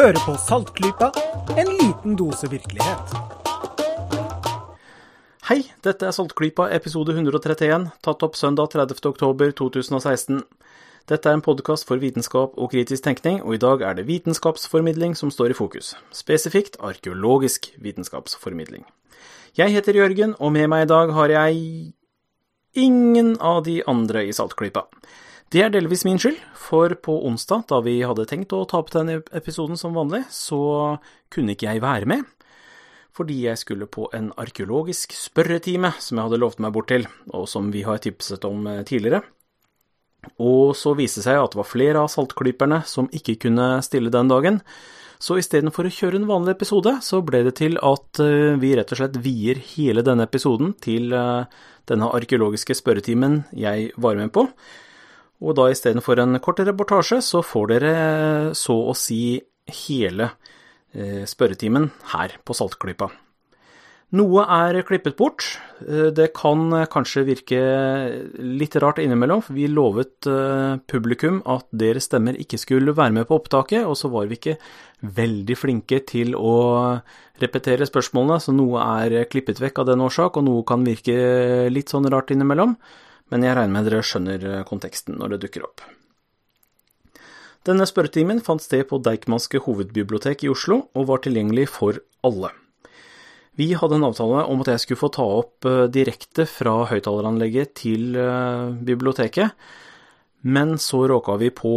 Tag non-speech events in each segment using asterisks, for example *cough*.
Hører på Saltklypa, en liten dose virkelighet. Hei, dette er Saltklypa episode 131, tatt opp søndag 30. oktober 2016. Dette er en podkast for vitenskap og kritisk tenkning, og i dag er det vitenskapsformidling som står i fokus. Spesifikt arkeologisk vitenskapsformidling. Jeg heter Jørgen, og med meg i dag har jeg ingen av de andre i Saltklypa. Det er delvis min skyld, for på onsdag, da vi hadde tenkt å ta opp denne episoden som vanlig, så kunne ikke jeg være med. Fordi jeg skulle på en arkeologisk spørretime som jeg hadde lovt meg bort til, og som vi har tipset om eh, tidligere. Og så viste det seg at det var flere av saltklyperne som ikke kunne stille den dagen. Så istedenfor å kjøre en vanlig episode, så ble det til at eh, vi rett og slett vier hele denne episoden til eh, denne arkeologiske spørretimen jeg var med på. Og da istedenfor en kort reportasje, så får dere så å si hele eh, spørretimen her på Saltklypa. Noe er klippet bort. Eh, det kan kanskje virke litt rart innimellom, for vi lovet eh, publikum at deres stemmer ikke skulle være med på opptaket, og så var vi ikke veldig flinke til å repetere spørsmålene, så noe er klippet vekk av den årsak, og noe kan virke litt sånn rart innimellom men jeg regner med dere skjønner eh, konteksten når det dukker opp. Denne spørretimen fant sted på Deichmanske hovedbibliotek i Oslo, og var tilgjengelig for alle. Vi hadde en avtale om at jeg skulle få ta opp eh, direkte fra høyttaleranlegget til eh, biblioteket, men så råka vi på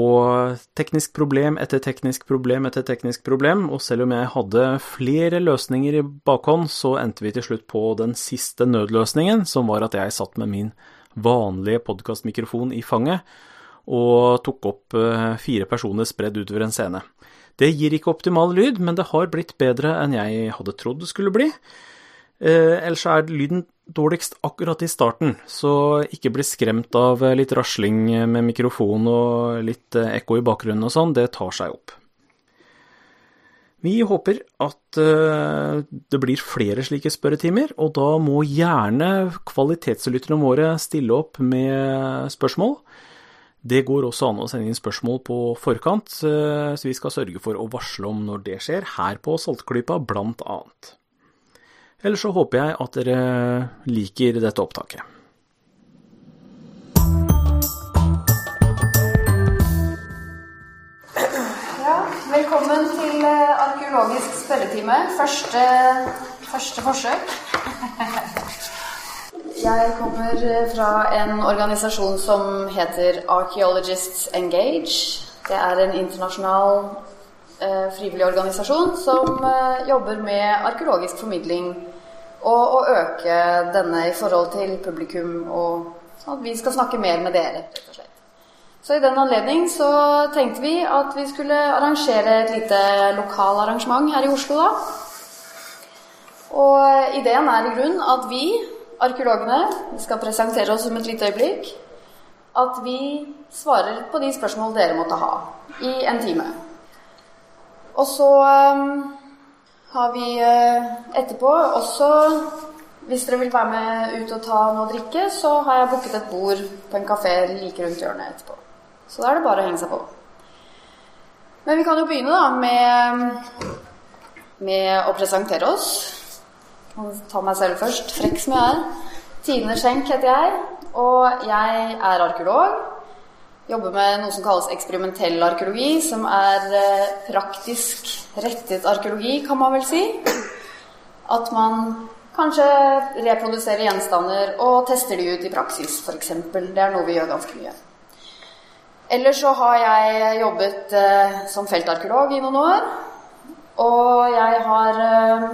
teknisk problem etter teknisk problem etter teknisk problem, og selv om jeg hadde flere løsninger i bakhånd, så endte vi til slutt på den siste nødløsningen, som var at jeg satt med min vanlige podkastmikrofon i fanget og tok opp eh, fire personer spredd utover en scene. Det gir ikke optimal lyd, men det har blitt bedre enn jeg hadde trodd det skulle bli. Eh, ellers er lyden dårligst akkurat i starten, så ikke bli skremt av litt rasling med mikrofon og litt eh, ekko i bakgrunnen og sånn, det tar seg opp. Vi håper at eh, det blir flere slike spørretimer, og da må gjerne kvalitetslytterne våre stille opp med spørsmål. Det går også an å sende inn spørsmål på forkant, eh, så vi skal sørge for å varsle om når det skjer, her på Saltklypa blant annet. Ellers så håper jeg at dere liker dette opptaket. Velkommen til eh, arkeologisk spørretime. Første, første forsøk. *laughs* Jeg kommer eh, fra en organisasjon som heter Archaeologists Engage. Det er en internasjonal eh, frivillig organisasjon som eh, jobber med arkeologisk formidling og å øke denne i forhold til publikum, og sånn at vi skal snakke mer med dere, rett og slett. Så i den anledning så tenkte vi at vi skulle arrangere et lite lokalarrangement her i Oslo, da. Og ideen er i grunn at vi, arkeologene, vi skal presentere oss om et lite øyeblikk, at vi svarer på de spørsmål dere måtte ha i en time. Og så um, har vi uh, etterpå også hvis dere vil være med ut og ta noe å drikke, så har jeg booket et bord på en kafé like rundt hjørnet etterpå. Så da er det bare å henge seg på. Men vi kan jo begynne da med, med å presentere oss. Jeg ta meg selv først, frekk som jeg er. Tine Schenk heter jeg, og jeg er arkeolog. Jobber med noe som kalles eksperimentell arkeologi, som er eh, praktisk rettet arkeologi, kan man vel si. At man kanskje reproduserer gjenstander og tester de ut i praksis, f.eks. Det er noe vi gjør ganske mye. Ellers så har jeg jobbet eh, som feltarkeolog i noen år. Og jeg har eh,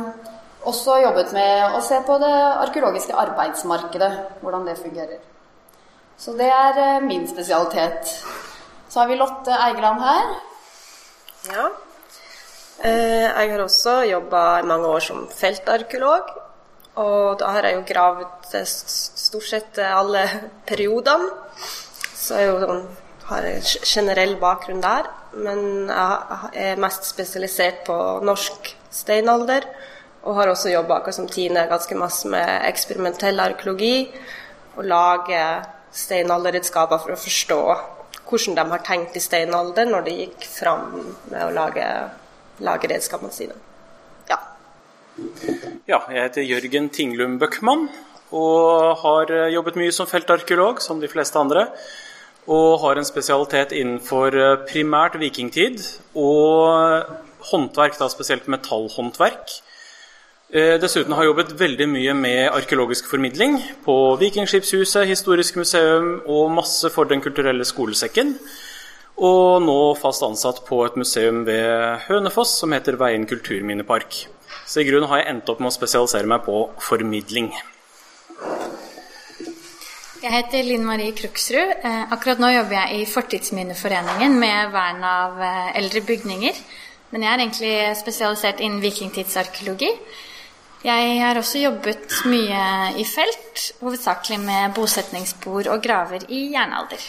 også jobbet med å se på det arkeologiske arbeidsmarkedet, hvordan det fungerer. Så det er eh, min spesialitet. Så har vi Lotte Eigeland her. Ja. Eh, jeg har også jobba i mange år som feltarkeolog. Og da har jeg jo gravd stort sett alle periodene. Så er jo sånn har en generell bakgrunn der. Men jeg er mest spesialisert på norsk steinalder. Og har også jobba akkurat som Tine ganske masse med eksperimentell arkeologi. Og lage steinalderredskaper for å forstå hvordan de har tenkt i steinalder når de gikk fram med å lage lage redskapene sine. Ja. Ja, jeg heter Jørgen Tinglum Bøckmann og har jobbet mye som feltarkeolog, som de fleste andre. Og har en spesialitet innenfor primært vikingtid og håndverk, da spesielt metallhåndverk. Eh, dessuten har jeg jobbet veldig mye med arkeologisk formidling på Vikingskipshuset, Historisk museum og masse for Den kulturelle skolesekken. Og nå fast ansatt på et museum ved Hønefoss som heter Veien kulturminnepark. Så i grunnen har jeg endt opp med å spesialisere meg på formidling. Jeg heter Linn Marie Kruksrud. Eh, akkurat nå jobber jeg i Fortidsminneforeningen med vern av eh, eldre bygninger. Men jeg er egentlig spesialisert innen vikingtidsarkeologi. Jeg har også jobbet mye i felt, hovedsakelig med bosetningsspor og graver i jernalder.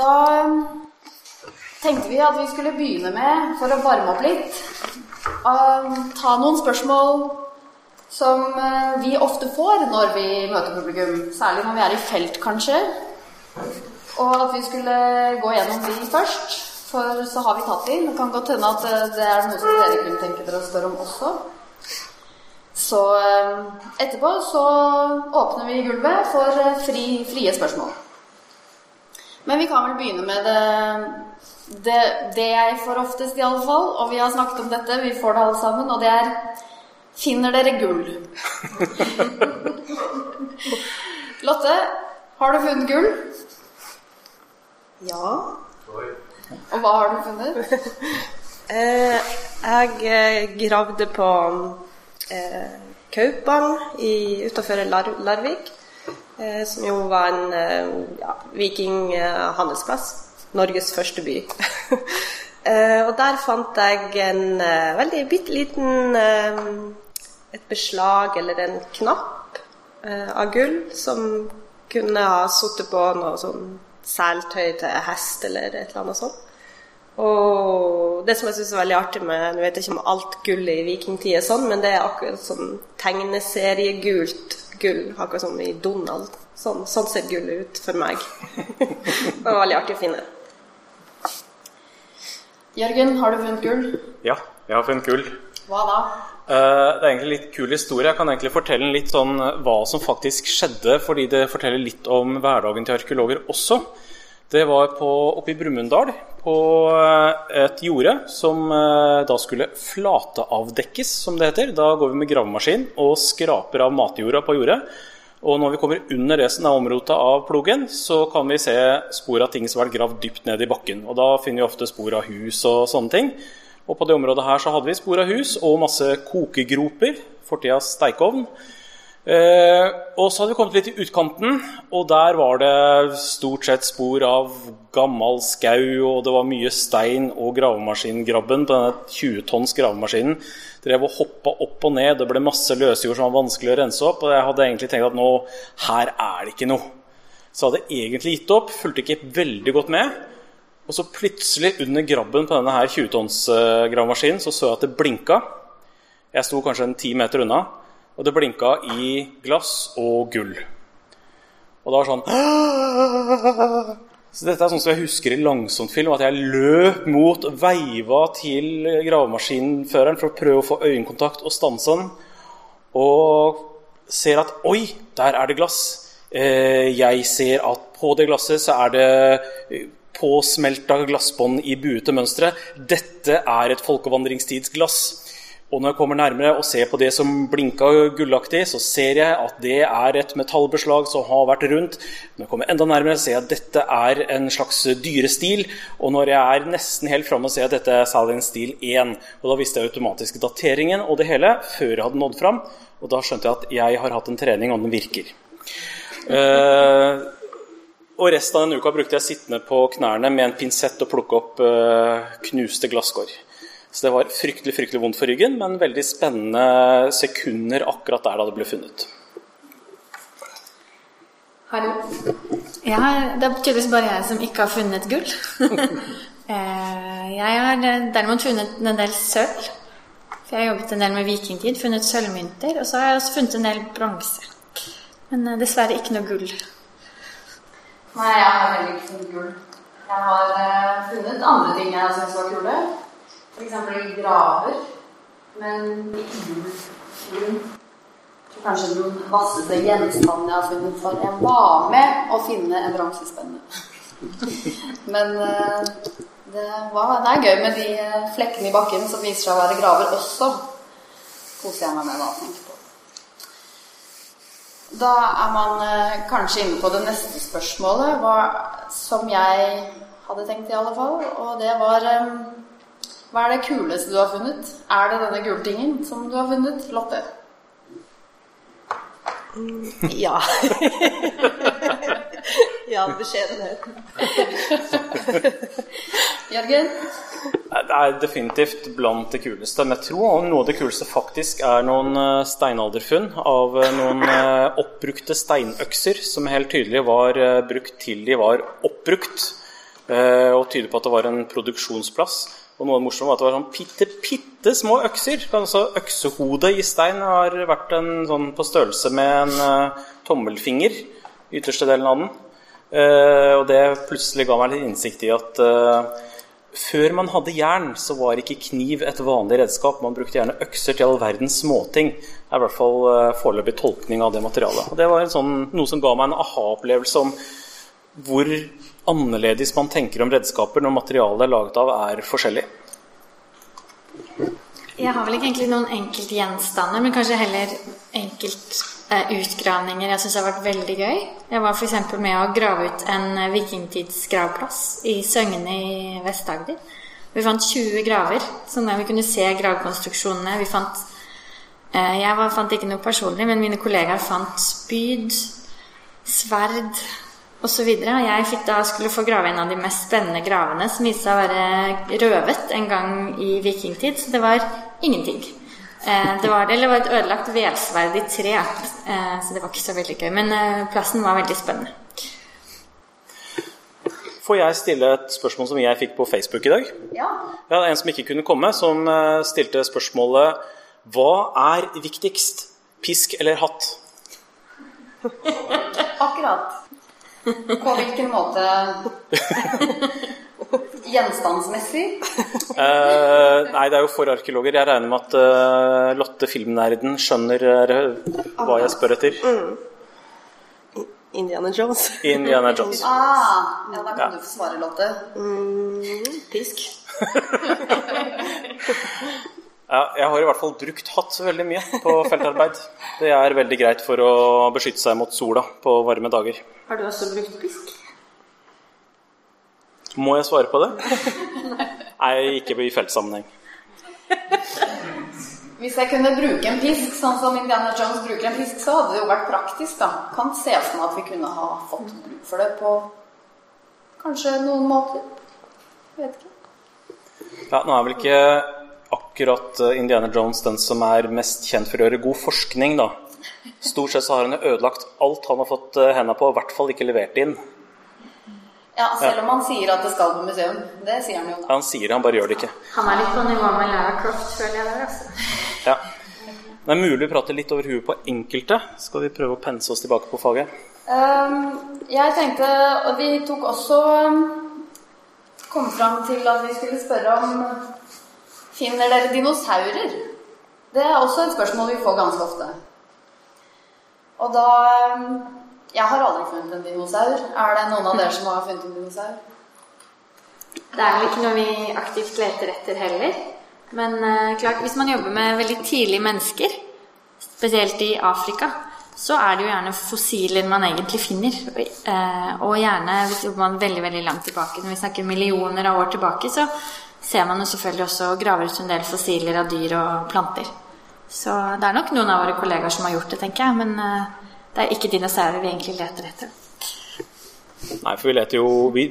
Da tenkte vi at vi skulle begynne med, for å varme opp litt, å ta noen spørsmål som eh, vi ofte får når vi møter publikum. Særlig når vi er i felt, kanskje. Og at vi skulle gå gjennom de først. For så har vi tatt inn. Det kan godt hende at eh, det er noe som dere kunne tenke dere å spørre om også. Så eh, etterpå så åpner vi gulvet for fri, frie spørsmål. Men vi kan vel begynne med det, det, det jeg får oftest, i alle fall. Og vi har snakket om dette, vi får det alle sammen. Og det er Finner dere gull? Lotte, har du funnet gull? Ja. Og hva har du funnet? eh, jeg eh, gravde på eh, Kaupang utafor Lar Larvik, eh, som jo var en eh, ja, vikinghandelsplass. Norges første by. *laughs* Eh, og der fant jeg en veldig bitte liten et beslag eller en knapp av gull som kunne ha sittet på noe sånn seltøy til hest eller et eller annet sånt. Og det som jeg syns er veldig artig med Nå vet jeg ikke om alt gull i vikingtid er sånn, men det er akkurat sånn tegneseriegult gull. Akkurat som i Donald. Sånn, sånn ser gullet ut for meg. *laughs* det var veldig artig å finne. Jørgen, har du funnet gull? Ja, jeg har funnet gull. Hva da? Eh, det er egentlig litt kul historie. Jeg kan egentlig fortelle litt sånn eh, hva som faktisk skjedde, fordi det forteller litt om hverdagen til arkeologer også. Det var på, oppe i Brumunddal, på eh, et jorde som da skulle flateavdekkes, som det heter. Da går vi med gravemaskin og skraper av matjorda på jordet. Og når vi kommer under resten av omrota av plogen, så kan vi se spor av ting som har vært gravd dypt ned i bakken. Og da finner vi ofte spor av hus og sånne ting. Og på det området her så hadde vi spor av hus og masse kokegroper, fortidas steikeovn. Eh, og så hadde vi kommet litt i utkanten, og der var det stort sett spor av gammel skau, og det var mye stein, og gravemaskingrabben på denne 20 tonns gravemaskinen drev og hoppa opp og ned. Det ble masse løsjord som var vanskelig å rense opp, og jeg hadde egentlig tenkt at nå, her er det ikke noe. Så jeg hadde egentlig gitt opp, fulgte ikke veldig godt med. Og så plutselig, under grabben på denne her 20-tonns-gravemaskinen, så så jeg at det blinka. Jeg sto kanskje en ti meter unna, og det blinka i glass og gull. Og det var sånn Så dette er sånn som jeg husker i langsomtfilm, at jeg løp mot, veiva til gravemaskinføreren for å prøve å få øyekontakt og stanse den. Og ser at Oi, der er det glass. Eh, jeg ser at på det glasset så er det påsmelta glassbånd i buete mønstre. Dette er et folkevandringstidsglass. Og når jeg kommer nærmere og ser på det som blinka gullaktig, så ser jeg at det er et metallbeslag som har vært rundt. Når jeg kommer enda nærmere, ser jeg at dette er en slags dyrestil. Og når jeg er nesten helt framme, ser jeg at dette er Salin stil 1. Og da visste jeg automatisk dateringen og det hele før jeg hadde nådd fram. Og da skjønte jeg at jeg har hatt en trening, og den virker. Uh, og resten av den uka brukte jeg sittende på knærne med en pinsett og plukke opp uh, knuste glasskår. Så det var fryktelig fryktelig vondt for ryggen, men veldig spennende sekunder akkurat der da det ble funnet. Hallo. Ja, det er tydeligvis bare jeg som ikke har funnet gull. *laughs* Eh, jeg har derimot funnet en del sølv. For jeg har jobbet en del med vikingtid, funnet sølvmynter. Og så har jeg også funnet en del bronse. Men eh, dessverre ikke noe gull. Nei, jeg har heller ikke funnet gull. Jeg har eh, funnet andre ting jeg syns var kule. F.eks. graver. Men i. Så Kanskje den vasseste gjenstanden jeg har funnet, for jeg var med å finne en bronsespenne. *laughs* Men eh, det, var, det er gøy med de eh, flekkene i bakken som viser seg å være graver også. Koser jeg meg med da, tenker på. Da er man eh, kanskje inne på det neste spørsmålet, hva, som jeg hadde tenkt i alle fall. Og det var eh, Hva er det kuleste du har funnet? Er det denne gule tingen som du har funnet, Lotte? *laughs* Ja. *laughs* ja, beskjedenhet. *laughs* Jørgen? Det er definitivt blant det kuleste. Men jeg tror noe av det kuleste faktisk er noen eh, steinalderfunn av eh, noen eh, oppbrukte steinøkser som helt tydelig var brukt til de var oppbrukt. eh, Og tyder på at det var en produksjonsplass. Og noe morsomt var at det var sånn bitte, bitte små økser. Altså Øksehodet i stein har vært en sånn på størrelse med en uh, tommelfinger. Ytterste delen av den. Uh, og det plutselig ga meg litt innsikt i at uh, før man hadde jern, så var ikke kniv et vanlig redskap. Man brukte gjerne økser til all verdens småting. Det er i hvert fall foreløpig tolkning av det materialet. Og det var sånn, noe som ga meg en aha-opplevelse om hvor annerledes man tenker om redskaper når materialet er laget av, er forskjellig. Jeg har vel ikke egentlig noen enkeltgjenstander, men kanskje heller enkeltutgravninger jeg syns har vært veldig gøy. Jeg var f.eks. med å grave ut en eh, vikingtidsgravplass i Søgne i Vest-Agder. Vi fant 20 graver, sånn at vi kunne se gravkonstruksjonene. Vi fant eh, Jeg var, fant ikke noe personlig, men mine kollegaer fant spyd, sverd osv. Jeg fikk da skulle få grave en av de mest spennende gravene, som viste seg å være røvet en gang i vikingtid. Så det var ingenting. Eh, det var, eller det var et ødelagt vevsverd i tre, eh, så det var ikke så veldig gøy. Men eh, plassen var veldig spennende. Får jeg stille et spørsmål som jeg fikk på Facebook i dag? Ja. Ja, det er en som ikke kunne komme, som stilte spørsmålet Hva er viktigst? Pisk eller hatt? *laughs* Akkurat. På hvilken måte Gjenstandsmessig? Uh, nei, det er jo for arkeologer. Jeg regner med at uh, Lotte filmnerden skjønner uh, hva jeg spør etter. Indiana Jones. Indiana Jones. Ah, ja, da kan Ja. du få svare, Lotte. Pisk. *laughs* Ja, jeg har i hvert fall brukt hatt veldig mye på feltarbeid. Det er veldig greit for å beskytte seg mot sola på varme dager. Har du også brukt pisk? Må jeg svare på det? *laughs* Nei, ikke i feltsammenheng. Hvis jeg kunne bruke en pisk sånn som Indiana Jones bruker en pisk, så hadde det jo vært praktisk, da. Kan se for meg at vi kunne ha fått bruk for det på kanskje noen måter. Jeg vet ikke. Ja, nå er vel ikke akkurat eh, Indiana Jones den som er mest kjent for å gjøre god forskning, da. Stort sett så har han jo ødelagt alt han har fått eh, hendene på, og i hvert fall ikke levert inn. Ja, selv om han sier at det skal på museum. Det sier han jo da. Han sier det, han bare gjør det ikke. Han er litt på nivå med Lara Croft, føler jeg der, altså. Ja. Det er mulig å prate litt over huet på enkelte. Skal vi prøve å pense oss tilbake på faget? Um, jeg tenkte Og vi tok også um, Kom fram til at vi skulle spørre om Finner dere dinosaurer? Det er også et spørsmål vi får ganske ofte. Og da um, Jeg har aldri funnet en dinosaur. Er det noen av dere som har funnet en dinosaur? Det er vel ikke noe vi aktivt leter etter heller. Men eh, klart, hvis man jobber med veldig tidlige mennesker, spesielt i Afrika, så er det jo gjerne fossiler man egentlig finner. Eh, og gjerne hvis man jobber veldig veldig langt tilbake, når vi snakker millioner av år tilbake, så ser man jo selvfølgelig også og graver ut en del fossiler av dyr og planter. Så det er nok noen av våre kollegaer som har gjort det, tenker jeg. Men eh, det er ikke dinosaurer vi egentlig leter etter. Nei, for vi leter jo vi,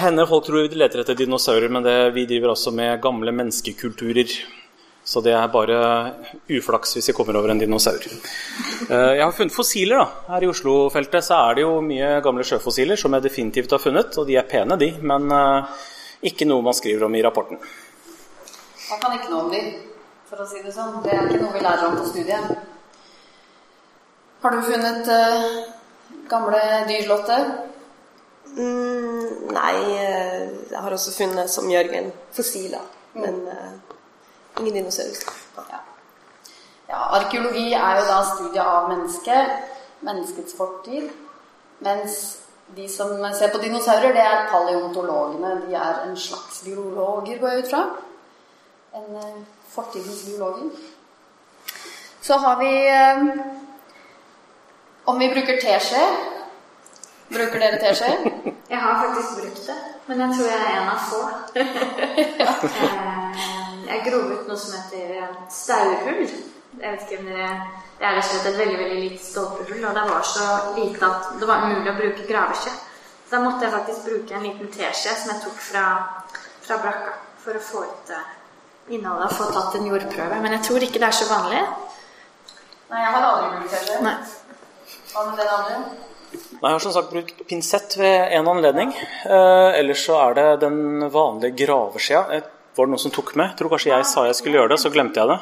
hender folk tror vi leter etter dinosaurer, men det, vi driver også med gamle menneskekulturer. Så det er bare uflaks hvis vi kommer over en dinosaur. Eh, Jeg har funnet fossiler. da. Her i Oslo-feltet så er det jo mye gamle sjøfossiler som jeg definitivt har funnet, og de er pene, de, men eh, ikke noe man skriver om i rapporten. Jeg kan ikke noe om dyr, for å si det sånn. Det er ikke noe vi lærer om på studiet. Har du funnet uh, gamle dyr, Lotte? Mm, nei, eh, jeg har også funnet, som Jørgen, fossiler. Men uh, ingen dinosaurer. Ja. ja, arkeologi er jo da studiet av mennesket, menneskets fortid. Mens de som ser på dinosaurer, det er paleontologene. De er en slags biologer, går jeg ut fra. En uh, fortidens biologer. Så har vi uh, Om vi bruker teskje Bruker dere teskje? *laughs* Jeg har faktisk brukt det, men jeg tror jeg er en av få. *laughs* jeg grov ut noe som heter staurhull. Jeg vet ikke om dere Det er rett og slett et veldig veldig lite stolpehull, og det var så lite at det var umulig å bruke graveskje. Så da måtte jeg faktisk bruke en liten teskje som jeg tok fra, fra brakka, for å få ut innholdet og få tatt en jordprøve. Men jeg tror ikke det er så vanlig. Nei, jeg har aldri brukt teskje. Hva med den andre? Nei, Jeg har som sagt brukt pinsett ved en anledning. Eh, ellers så er det den vanlige graveskjea. Eh, Var det noen som tok med? Jeg tror kanskje jeg sa jeg skulle gjøre det, så glemte jeg det.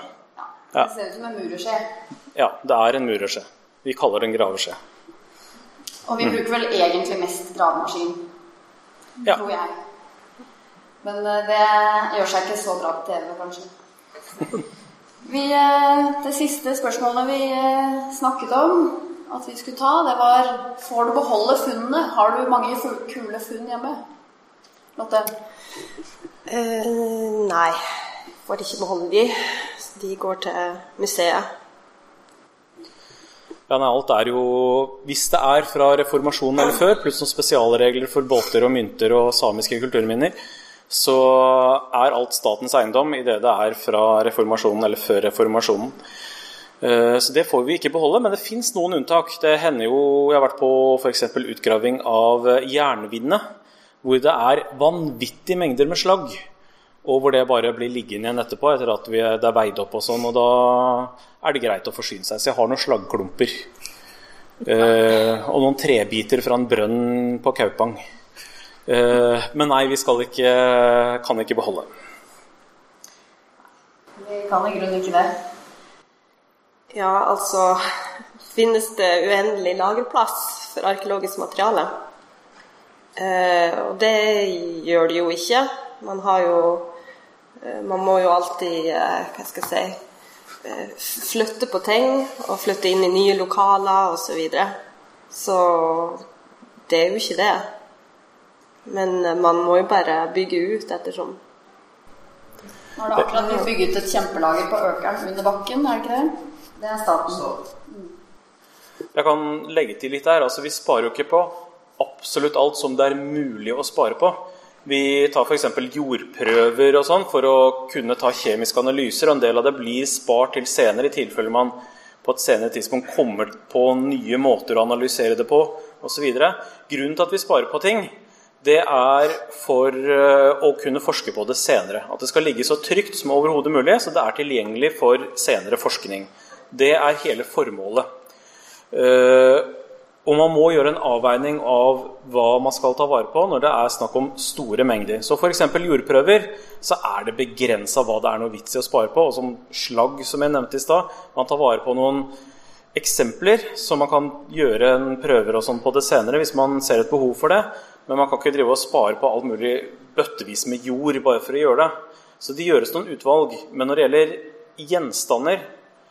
Det ser ut som en murerskje. Ja, det er en murerskje. Vi kaller det en graveskje. Og vi bruker vel egentlig mest gravemaskin, Ja. tror jeg. Men eh, det gjør seg ikke så bra på TV, kanskje. *laughs* Vi, eh, det siste spørsmålet vi eh, snakket om at vi skulle ta, det var Får du beholde funnene? Har du mange kule funn hjemme? Lotte? Uh, nei, får ikke beholde de. De går til museet. Ja, nei, alt er jo Hvis det er fra reformasjonen eller før, pluss noen spesialregler for båter og mynter og samiske kulturminner, så er alt statens eiendom i det det er fra reformasjonen eller før reformasjonen. Eh, Så det får vi ikke beholde, men det fins noen unntak. Det hender jo Jeg har vært på f.eks. utgraving av jernvinne, hvor det er vanvittige mengder med slagg. Og hvor det bare blir liggende igjen etterpå etter at vi, det er veid opp og sånn. Og da er det greit å forsyne seg. Så jeg har noen slaggklumper. Eh, og noen trebiter fra en brønn på Kaupang. Eh, men nei, vi skal ikke, kan ikke beholde. Vi kan i grunnen ikke det. Ja, altså Finnes det uendelig lagerplass for arkeologisk materiale? Eh, og det gjør det jo ikke. Man har jo eh, Man må jo alltid eh, Hva skal jeg si eh, Flytte på ting og flytte inn i nye lokaler osv. Så, videre. så det er jo ikke det. Men man må jo bare bygge ut ettersom. Nå har du akkurat blitt bygget et kjempelager på Økeren under bakken, er det ikke det? Det er staten. Jeg kan legge til litt der. altså Vi sparer jo ikke på absolutt alt som det er mulig å spare på. Vi tar f.eks. jordprøver og sånn for å kunne ta kjemiske analyser. og En del av det blir spart til senere, i tilfelle man på et senere tidspunkt kommer på nye måter å analysere det på osv. Grunnen til at vi sparer på ting, det er for eh, å kunne forske på det senere. At det skal ligge så trygt som overhodet mulig, så det er tilgjengelig for senere forskning. Det er hele formålet. Og man må gjøre en avveining av hva man skal ta vare på når det er snakk om store mengder. Så f.eks. jordprøver, så er det begrensa hva det er noe vits i å spare på. Og som slagg, som jeg nevnte i stad, man tar vare på noen eksempler, så man kan gjøre en prøver og sånn på det senere hvis man ser et behov for det. Men man kan ikke drive og spare på alt mulig bøttevis med jord bare for å gjøre det. Så det gjøres noen utvalg. Men når det gjelder gjenstander,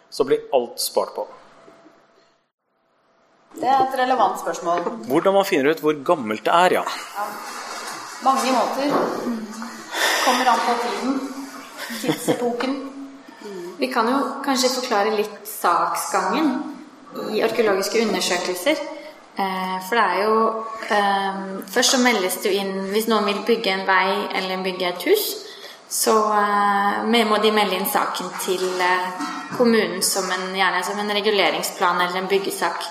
så blir alt spart på. Det er et relevant spørsmål. Hvordan man finner ut hvor gammelt det er, ja. Mange måter. Kommer an på tiden. Tidsepoken. Vi kan jo kanskje forklare litt saksgangen i arkeologiske undersøkelser. Eh, For det er jo eh, Først så meldes det jo inn hvis noen vil bygge en vei eller bygge et hus. Så eh, må de melde inn saken til kommunen som en, gjerne som en reguleringsplan eller en byggesak.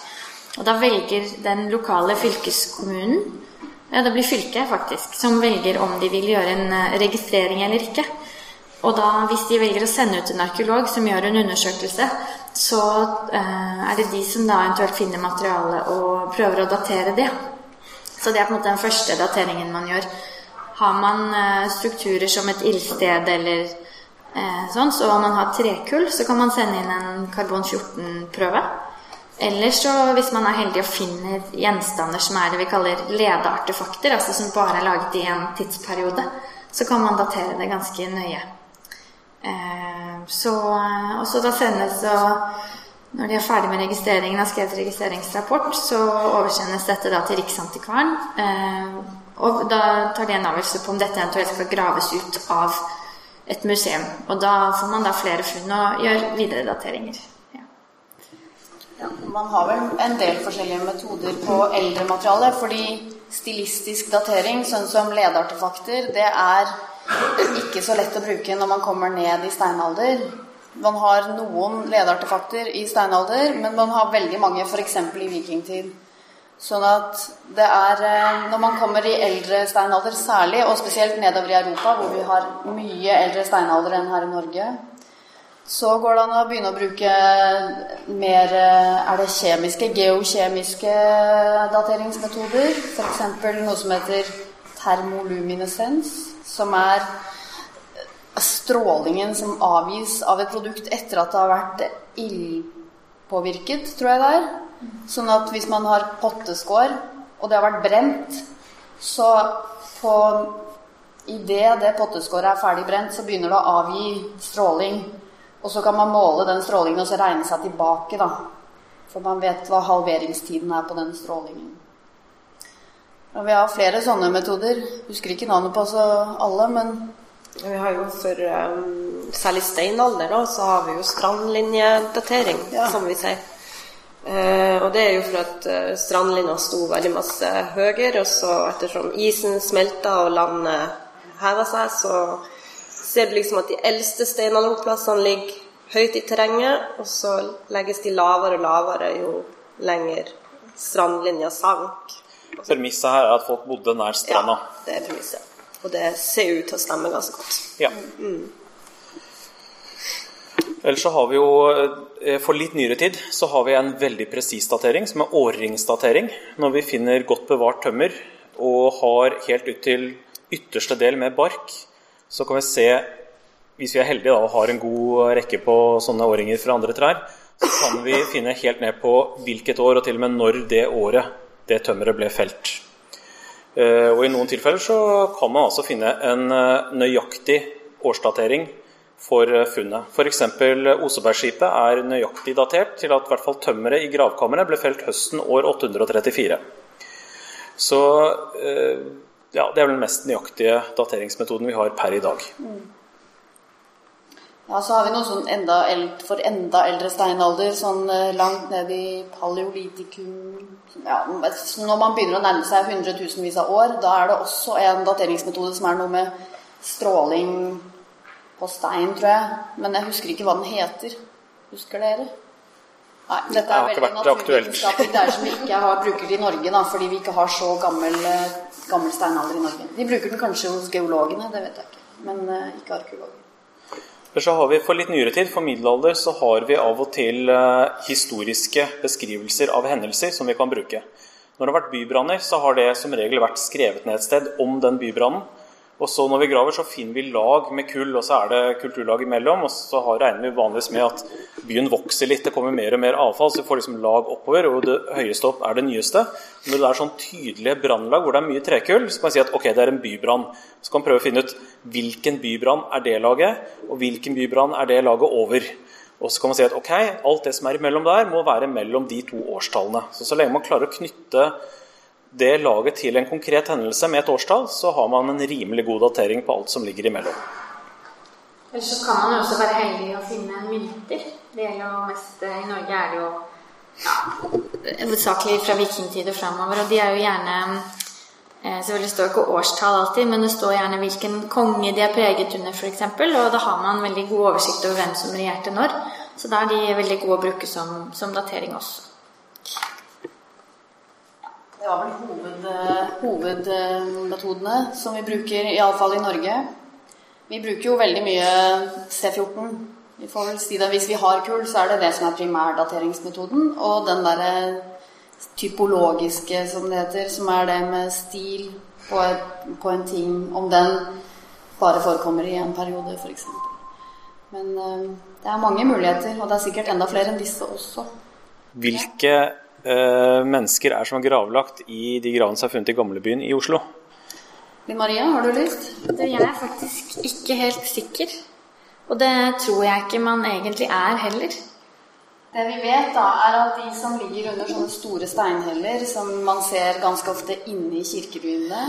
Og da velger den lokale fylkeskommunen, ja det blir fylket faktisk, som velger om de vil gjøre en eh, registrering eller ikke. Og da, hvis de velger å sende ut en arkeolog som gjør en undersøkelse, så eh, er det de som da eventuelt finner materialet og prøver å datere det. Så det er på en måte den første dateringen man gjør. Har man eh, strukturer som et ildsted eller eh, sånn, så om man har trekull, så kan man sende inn en karbon 14-prøve. Eller så, hvis man er heldig og finner gjenstander som er det vi kaller ledeartefakter, altså som bare er laget i en tidsperiode, så kan man datere det ganske nøye. Eh, så, og så da sendes når de er ferdig med registreringen, har skrevet registreringsrapport, så oversendes dette da til Riksantikvaren. Eh, og da tar de en avgjørelse på om dette eventuelt skal graves ut av et museum. Og da får man da flere funn og gjør videre dateringer. Ja, man har vel en del forskjellige metoder på eldre materiale. Fordi stilistisk datering, sånn som ledeartefakter, det er ikke så lett å bruke når man kommer ned i steinalder. Man har noen ledeartefakter i steinalder, men man har veldig mange f.eks. i vikingtid. Sånn at det er eh, Når man kommer i eldre steinalder særlig, og spesielt nedover i Europa, hvor vi har mye eldre steinalder enn her i Norge, så går det an å begynne å bruke mer eh, Er det kjemiske, geokjemiske dateringsmetoder? F.eks. noe som heter termoluminescens, som er strålingen som avgis av et produkt etter at det har vært ildpåvirket, tror jeg det er. Sånn at hvis man har potteskår, og det har vært brent, så på Idet det potteskåret er ferdig brent, så begynner det å avgi stråling. Og så kan man måle den strålingen og så regne seg tilbake, da. For man vet hva halveringstiden er på den strålingen. Og vi har flere sånne metoder. Husker ikke navnet på så alle, men Vi har jo for um, særlig steinalder, da, så har vi jo strandlinjedatering, ja. som vi sier. Uh, og det er jo for at uh, strandlinja sto veldig masse høyere, og så ettersom isen smelta og landet heva seg, så ser du liksom at de eldste steinalderplassene ligger høyt i terrenget, og så legges de lavere og lavere jo lenger strandlinja sank. Premisset her er at folk bodde nær stranda? Ja, det er premisset. Og det ser ut til å stemme ganske godt. Ja. Mm. Ellers så har vi jo, eh, For litt nyere tid så har vi en veldig presis datering, som er årringsdatering. Når vi finner godt bevart tømmer og har helt ut til ytterste del med bark, så kan vi se, hvis vi er heldige da, og har en god rekke på sånne årringer fra andre trær, så kan vi finne helt ned på hvilket år, og til og med når det året det tømmeret ble felt. Eh, og I noen tilfeller så kan man altså finne en eh, nøyaktig årsdatering for eh, funnet. F.eks. Osebergskipet er nøyaktig datert til at i hvert fall tømmeret i gravkammeret ble felt høsten år 834. Så ja, det er vel den mest nøyaktige dateringsmetoden vi har per i dag. Mm. Ja, så har vi noe sånn enda eld, for enda eldre steinalder, sånn eh, langt ned i paleolitikum ja, Når man begynner å nærme seg hundretusenvis av år, da er det også en dateringsmetode som er noe med stråling på stein, tror jeg. Men jeg husker ikke hva den heter. Husker dere? Nei, dette er veldig naturvitenskapelig. Det er som vi ikke har, bruker i Norge, da, fordi vi ikke har så gammel, eh, gammel steinalder i Norge. De bruker den kanskje hos geologene, det vet jeg ikke. Men uh, ikke arkeologer. Så har vi For litt nyere tid, for middelalder, så har vi av og til uh, historiske beskrivelser av hendelser som vi kan bruke. Når det har vært bybranner, så har det som regel vært skrevet ned et sted om den bybrannen. Og så når vi graver, så finner vi lag med kull, og så er det kulturlag imellom. Og så regner vi vanligvis med at byen vokser litt, det kommer mer og mer avfall. Så vi får liksom lag oppover, og det høyeste opp er det nyeste. Når det er sånn tydelige brannlag hvor det er mye trekull, så kan man si at ok, det er en bybrann. Så kan man prøve å finne ut hvilken bybrann er det laget, og hvilken bybrann er det laget over. Og så kan man si at ok, alt det som er imellom der, må være mellom de to årstallene. Så så lenge man klarer å knytte det laget til en konkret hendelse med et årstall, så har man en rimelig god datering på alt som ligger imellom. Ellers så kan man jo også være heldig å finne mynter. Det gjelder jo mest eh, I Norge er det jo ja, hovedsakelig fra vikingtid og framover. Og de er jo gjerne eh, Selvfølgelig står ikke årstall alltid, men det står gjerne hvilken konge de er preget under, f.eks. Og da har man veldig god oversikt over hvem som regjerte når. Så da er de veldig gode å bruke som, som datering også. Det var vel eh, hovedmetodene som vi bruker, iallfall i Norge. Vi bruker jo veldig mye C14. Vi får vel si det, Hvis vi har kull, så er det det som er primærdateringsmetoden. Og den derre typologiske, som det heter, som er det med stil på, et, på en ting, om den bare forekommer i en periode, f.eks. Men uh, det er mange muligheter, og det er sikkert enda flere enn disse også. Hvilke eh, mennesker er som er gravlagt i de gravene som er funnet i gamlebyen i Oslo? Linn Maria, har du lyst? Det, jeg er faktisk ikke helt sikker. Og det tror jeg ikke man egentlig er heller. Det vi vet, da, er at de som ligger under sånne store steinheller, som man ser ganske ofte inne i kirkebyene,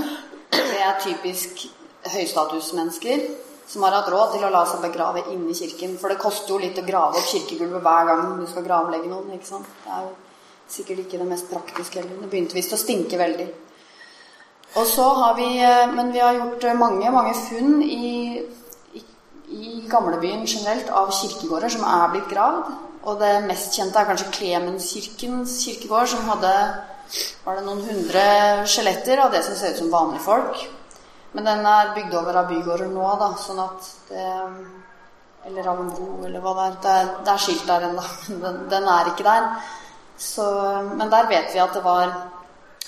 det er typisk høystatusmennesker som har hatt råd til å la seg begrave inne i kirken. For det koster jo litt å grave opp kirkegulvet hver gang du skal gravlegge noen. ikke sant? Det er jo sikkert ikke det mest praktiske heller. Det begynte visst å stinke veldig. Og så har vi eh, Men vi har gjort eh, mange, mange funn i, i, i gamlebyen generelt av kirkegårder som er blitt gravd. Og det mest kjente er kanskje Klemenskirkens kirkegård, som hadde var det noen hundre skjeletter av det som ser ut som vanlige folk. Men den er bygd over av bygårder nå, da, sånn at det Eller av en bro, eller hva det er. Det er, det er skilt der ennå, *laughs* men den, den, er ikke der. Så, men der vet vi at det var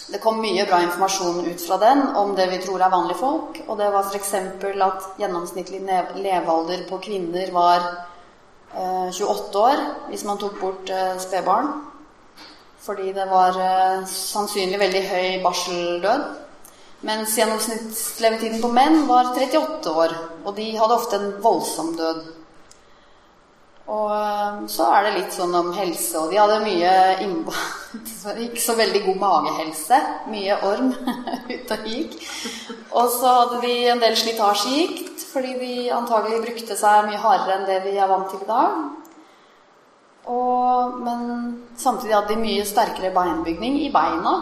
Det kom mye bra informasjon ut fra den om det vi tror er vanlige folk. Og det var f.eks. at gjennomsnittlig levealder på kvinner var eh, 28 år hvis man tok bort eh, spedbarn. Fordi det var eh, sannsynlig veldig høy barseldød. Mens gjennomsnittslevetiden på menn var 38 år. Og de hadde ofte en voldsom død. Og eh, så er det litt sånn om helse, og de hadde mye innbo... *laughs* Ikke så veldig god magehelse. Mye orm *laughs* ute og gikk. Og så hadde de en del slitasjegikt, fordi de antagelig brukte seg mye hardere enn det vi er vant til i dag. Og, men samtidig hadde de mye sterkere beinbygning i beina.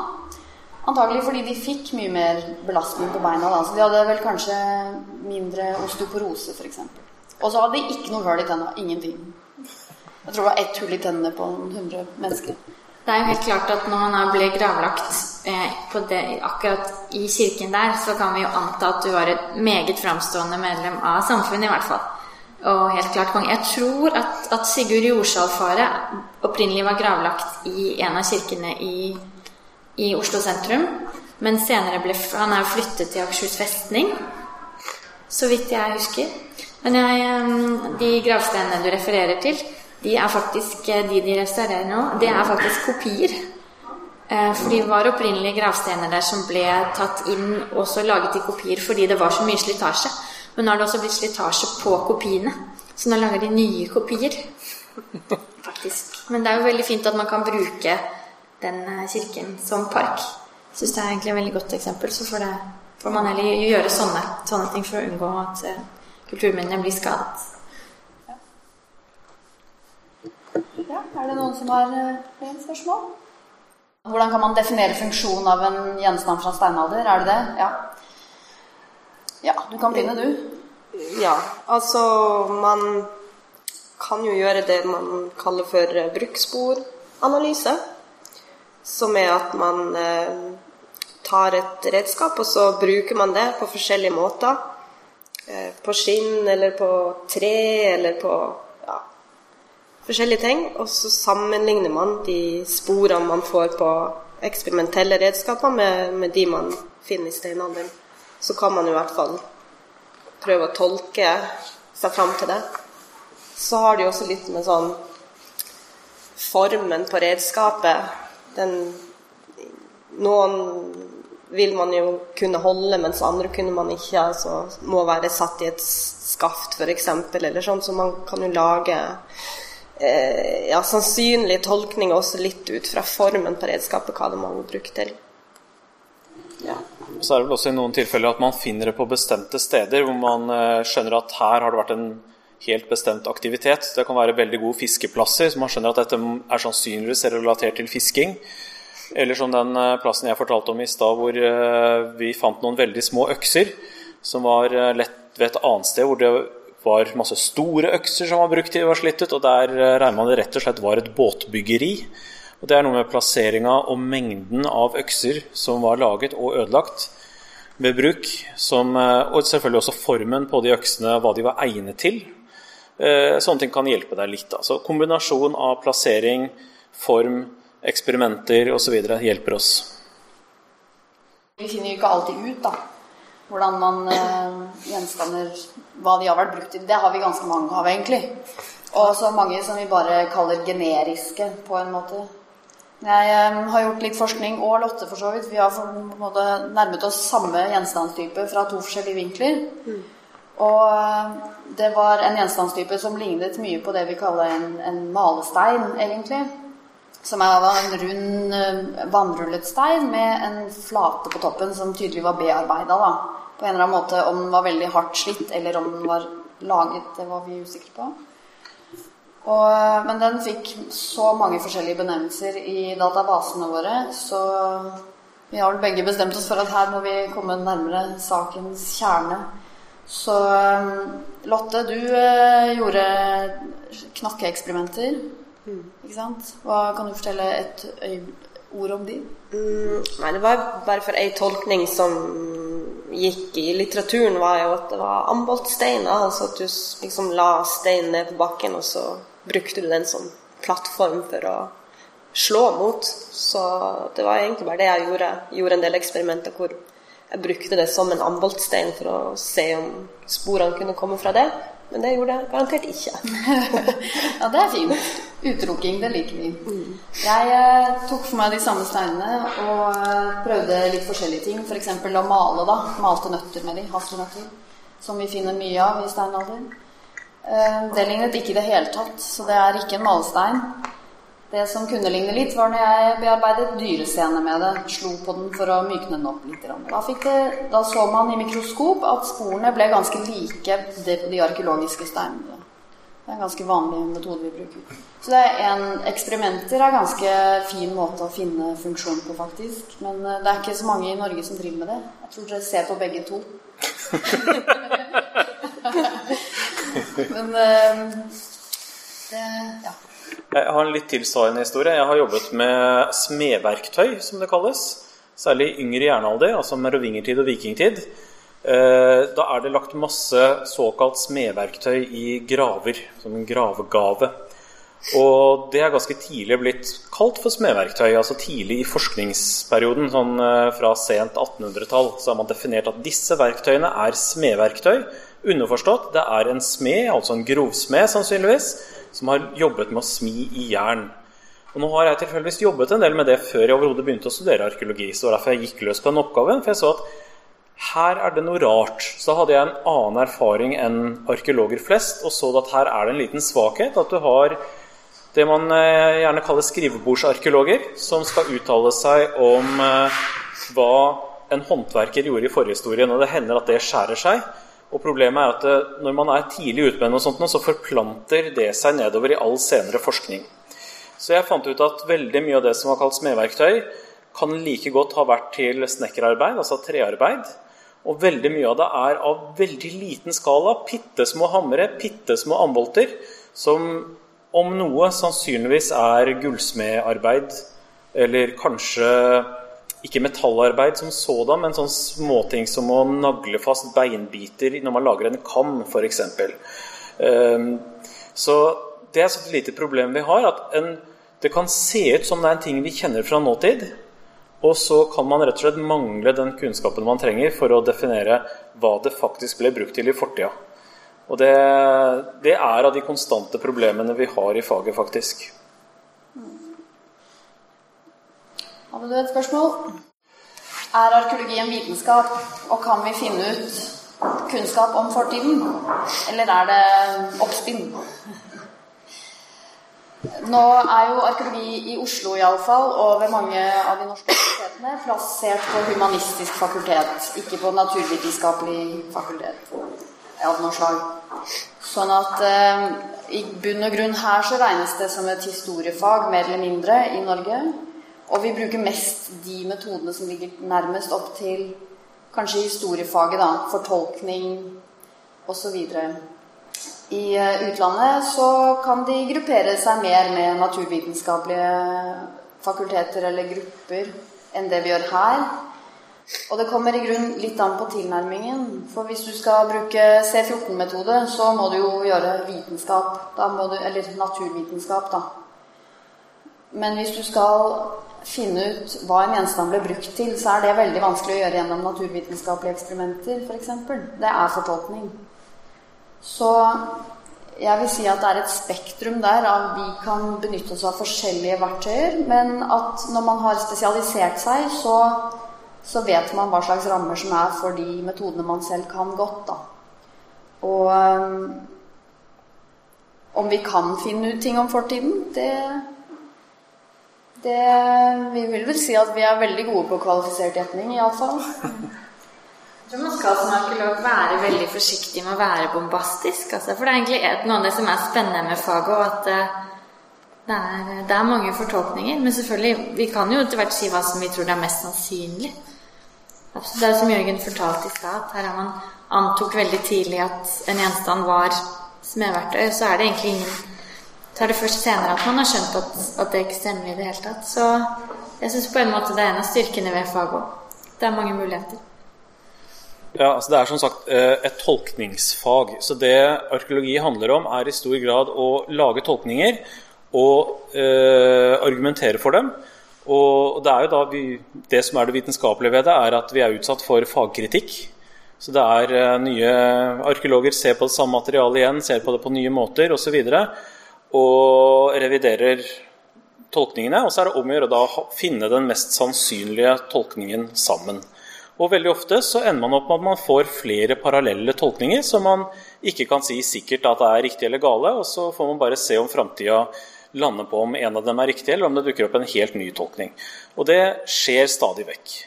Antagelig fordi de fikk mye mer belastning på beina. Da. Så de hadde vel kanskje mindre osteoporose, f.eks. Og så hadde de ikke noe hull i tenna. Ingenting. Jeg tror det var ett hull i tennene på noen hundre mennesker. Det er jo helt klart at når man ble gravlagt eh, det, akkurat i kirken der, så kan vi jo anta at du var et meget framstående medlem av samfunnet, i hvert fall. Og helt klart konge. Jeg tror at, at Sigurd Jorsalfare opprinnelig var gravlagt i en av kirkene i, i Oslo sentrum. Men senere ble han er flyttet til Akershus festning, så vidt jeg husker. Men jeg, de gravsteinene du refererer til, de er faktisk de de restaurerer nå, det er faktisk kopier. Eh, for de var opprinnelig gravsteiner der som ble tatt inn og så laget i kopier fordi det var så mye slitasje. Men nå har det også blitt slitasje på kopiene, så nå lager de nye kopier. *laughs* Faktisk. Men det er jo veldig fint at man kan bruke den eh, kirken som park. Syns det er egentlig et veldig godt eksempel. Så får, det, får man heller gjøre sånne, sånne, ting for å unngå at kulturminnene blir skadet. Ja, er det noen som har flere uh, spørsmål? Hvordan kan man definere funksjonen av en gjenstand fra steinalder? Er det det? Ja. Ja, du kan begynne, du. Ja, altså man kan jo gjøre det man kaller for brukssporanalyse. Som er at man eh, tar et redskap, og så bruker man det på forskjellige måter. Eh, på skinn eller på tre eller på ja, forskjellige ting. Og så sammenligner man de sporene man får på eksperimentelle redskaper, med, med de man finner i steinalderen så kan man i hvert fall prøve å tolke seg fram til det. Så har de også litt med sånn formen på redskapet. Den Noen vil man jo kunne holde, mens andre kunne man ikke. Altså må være satt i et skaft, f.eks., eller sånn. Så man kan jo lage eh, ja, sannsynlige tolkninger også litt ut fra formen på redskapet, hva det må bli til. Ja. Så er det vel også i noen tilfeller at man finner det på bestemte steder hvor man eh, skjønner at her har det vært en helt bestemt aktivitet. Det kan være veldig gode fiskeplasser, så man skjønner at dette er sannsynligvis relatert til fisking. Eller som den eh, plassen jeg fortalte om i stad, hvor eh, vi fant noen veldig små økser som var lett ved et annet sted hvor det var masse store økser som var brukt til var slitt ut, og der regner man det rett og slett var et båtbyggeri. Og Det er noe med plasseringa og mengden av økser som var laget og ødelagt ved bruk, som, eh, og selvfølgelig også formen på de øksene, hva de var egnet til. Eh, sånne ting kan hjelpe deg litt. Altså Kombinasjon av plassering, form, eksperimenter osv. hjelper oss. Vi finner jo ikke alltid ut da, hvordan man eh, gjenstander Hva de har vært brukt til. Det har vi ganske mange av, egentlig. Og så mange som vi bare kaller generiske, på en måte. Jeg eh, har gjort litt forskning, og Lotte for så vidt. Vi har på en måte nærmet oss samme gjenstandstype fra to forskjellige vinkler. Og eh, det var en gjenstandstype som lignet mye på det vi kaller en, en malestein, egentlig. Som er en rund, eh, vannrullet stein med en flate på toppen som tydelig var bearbeida. På en eller annen måte om den var veldig hardt slitt, eller om den var laget. Det var vi usikre på. Og, eh, men den fikk så mange forskjellige benevnelser i databasene våre, så vi har vel begge bestemt oss for at her må vi komme nærmere sakens kjerne. Så eh, Lotte, du gjorde knakkeeksperimenter. Ikke sant? Hva Kan du fortelle et ord om de? Mm, nei, det var bare for ei tolkning som gikk i litteraturen, var jo at det var amboltsteiner. Altså at du liksom la steinen ned på bakken, og så brukte du den som plattform for å slå mot. Så det var egentlig bare det jeg gjorde. Jeg gjorde en del eksperimenter hvor jeg brukte det som en amboltstein for å se om sporene kunne komme fra det. Men det gjorde jeg garantert ikke. *laughs* ja, det er fint. Utelukking, det liker vi. Jeg eh, tok for meg de samme steinene og eh, prøvde litt forskjellige ting. F.eks. For å male, da. Malte nøtter med de, hasselnøtter. Som vi finner mye av i steinalder. Eh, det lignet ikke i det hele tatt, så det er ikke en malestein. Det som kunne ligne litt, var når jeg bearbeidet dyrescener med det. Slo på den for å mykne den opp litt. Da, det, da, så man i mikroskop at sporene ble ganske like det på de arkeologiske steinene. Det er en ganske vanlig metode vi bruker. Så det er en, eksperimenter er en ganske fin måte å finne funksjon på, faktisk. Men eh, det er ikke så mange i Norge som driver med det. Jeg tror dere ser på begge to. *laughs* *laughs* Men eh, det Ja. Jeg har en litt tilsvarende historie. Jeg har jobbet med smedverktøy, som det kalles. Særlig yngre jernalder, altså merovingertid og vikingtid. Eh, da er det lagt masse såkalt smedverktøy i graver, som en gravegave. Og det er ganske tidlig blitt kalt for smedverktøy. altså Tidlig i forskningsperioden, sånn eh, fra sent 1800-tall, så har man definert at disse verktøyene er smedverktøy. Underforstått, det er en smed, altså en grovsmed sannsynligvis, som har jobbet med å smi i jern. Og Nå har jeg tilfeldigvis jobbet en del med det før jeg overhodet begynte å studere arkeologi. så var derfor jeg gikk løs på den oppgaven, for jeg så at her er det noe rart. Så hadde jeg en annen erfaring enn arkeologer flest, og så at her er det en liten svakhet. At du har det man eh, gjerne kaller skrivebordsarkeologer, som skal uttale seg om eh, hva en håndverker gjorde i forhistorien. Og det hender at det skjærer seg. Og Problemet er at eh, når man er tidlig ute med noe sånt, så forplanter det seg nedover i all senere forskning. Så jeg fant ut at veldig mye av det som var kalt smedverktøy, kan like godt ha vært til snekkerarbeid, altså trearbeid. Og veldig mye av det er av veldig liten skala. Bitte små hamre, bitte små ambolter, som om noe sannsynligvis er gullsmedarbeid, eller kanskje ikke metallarbeid som sådan, men sånn småting som å nagle fast beinbiter når man lager en kam, f.eks. Um, så det er et lite problem vi har. at en, Det kan se ut som det er en ting vi kjenner fra nåtid, og så kan man rett og slett mangle den kunnskapen man trenger for å definere hva det faktisk ble brukt til i fortida. Og det, det er av de konstante problemene vi har i faget, faktisk. Hadde du et spørsmål? Er arkeologi en vitenskap, og kan vi finne ut kunnskap om fortiden? Eller er det oppspinn? Nå er jo arkeologi i Oslo iallfall, og ved mange av de norske universitetene, plassert på humanistisk fakultet, ikke på naturvitenskapelig fakultet av noe slag. Sånn at eh, i bunn og grunn her så regnes det som et historiefag, mer eller mindre, i Norge. Og vi bruker mest de metodene som ligger nærmest opp til kanskje historiefaget, da. Fortolkning osv. I eh, utlandet så kan de gruppere seg mer med naturvitenskapelige fakulteter eller grupper enn det vi gjør her. Og det kommer i grunn litt an på tilnærmingen. For hvis du skal bruke C14-metode, så må du jo gjøre vitenskap. Du, eller naturvitenskap, da. Men hvis du skal finne ut hva en gjenstand ble brukt til, så er det veldig vanskelig å gjøre gjennom naturvitenskapelige eksperimenter, f.eks. Det er fortolkning. Så jeg vil si at det er et spektrum der av vi kan benytte oss av forskjellige verktøyer, men at når man har spesialisert seg, så, så vet man hva slags rammer som er for de metodene man selv kan godt. da. Og um, om vi kan finne ut ting om fortiden, det det, Vi vil vel si at vi er veldig gode på kvalifisert gjetning, iallfall. Jeg tror man skal som arkeolog være veldig forsiktig med å være bombastisk. Altså, for det er egentlig noe av det som er spennende med faget, og at uh, det, er, det, er, mange fortolkninger. Men selvfølgelig, vi kan jo etter hvert si hva som vi tror det er mest sannsynlig. Det er som Jørgen fortalte i stad, her har man antok veldig tidlig at en gjenstand var smedverktøy, så er det egentlig ingen så er det først senere at man har skjønt at, at det ikke stemmer i det hele tatt. Så jeg syns på en måte det er en av styrkene ved faget òg. Det er mange muligheter. Ja, altså Det er som sagt eh, et tolkningsfag. Så det arkeologi handler om, er i stor grad å lage tolkninger og eh, argumentere for dem. Og det er jo da vi, det som er det vitenskapelige ved det, er at vi er utsatt for fagkritikk. Så det er eh, nye arkeologer ser på det samme materialet igjen, ser på det på nye måter osv. Og, så og reviderer tolkningene. Og så er det om å gjøre å finne den mest sannsynlige tolkningen sammen. Og veldig ofte så ender man opp med at man får flere parallelle tolkninger som man ikke kan si sikkert at det er riktig eller gale, og så får man bare se om framtida lander på om en av dem er riktig, eller om det dukker opp en helt ny tolkning. Og det skjer stadig vekk.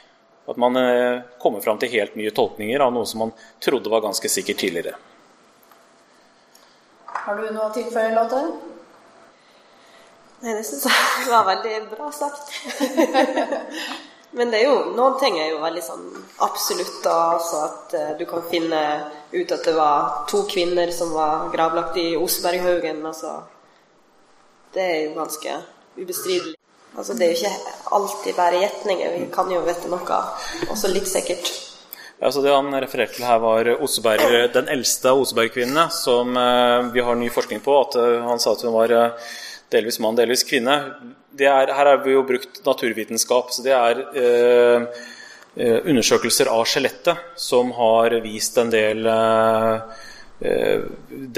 At man eh, kommer fram til helt nye tolkninger av noe som man trodde var ganske sikkert tidligere. Har du noe å tilføye, Lotte? Nei, det syns jeg *laughs* var veldig bra sagt. *laughs* Men det er jo, noen ting er jo veldig sånn absolutt, da. altså at uh, du kan finne ut at det var to kvinner som var gravlagt i Oseberghaugen. Altså, det er jo ganske ubestridelig. Altså, det er jo ikke alltid bare gjetninger. Vi kan jo vite noe også litt sikkert. Altså det han refererte til her, var Oseberg, *clears throat* den eldste av Oseberg-kvinnene, som uh, vi har ny forskning på. at uh, Han sa at hun var uh, delvis mann, delvis kvinne. Er, her har vi jo brukt naturvitenskap. så Det er undersøkelser av skjelettet som har vist en del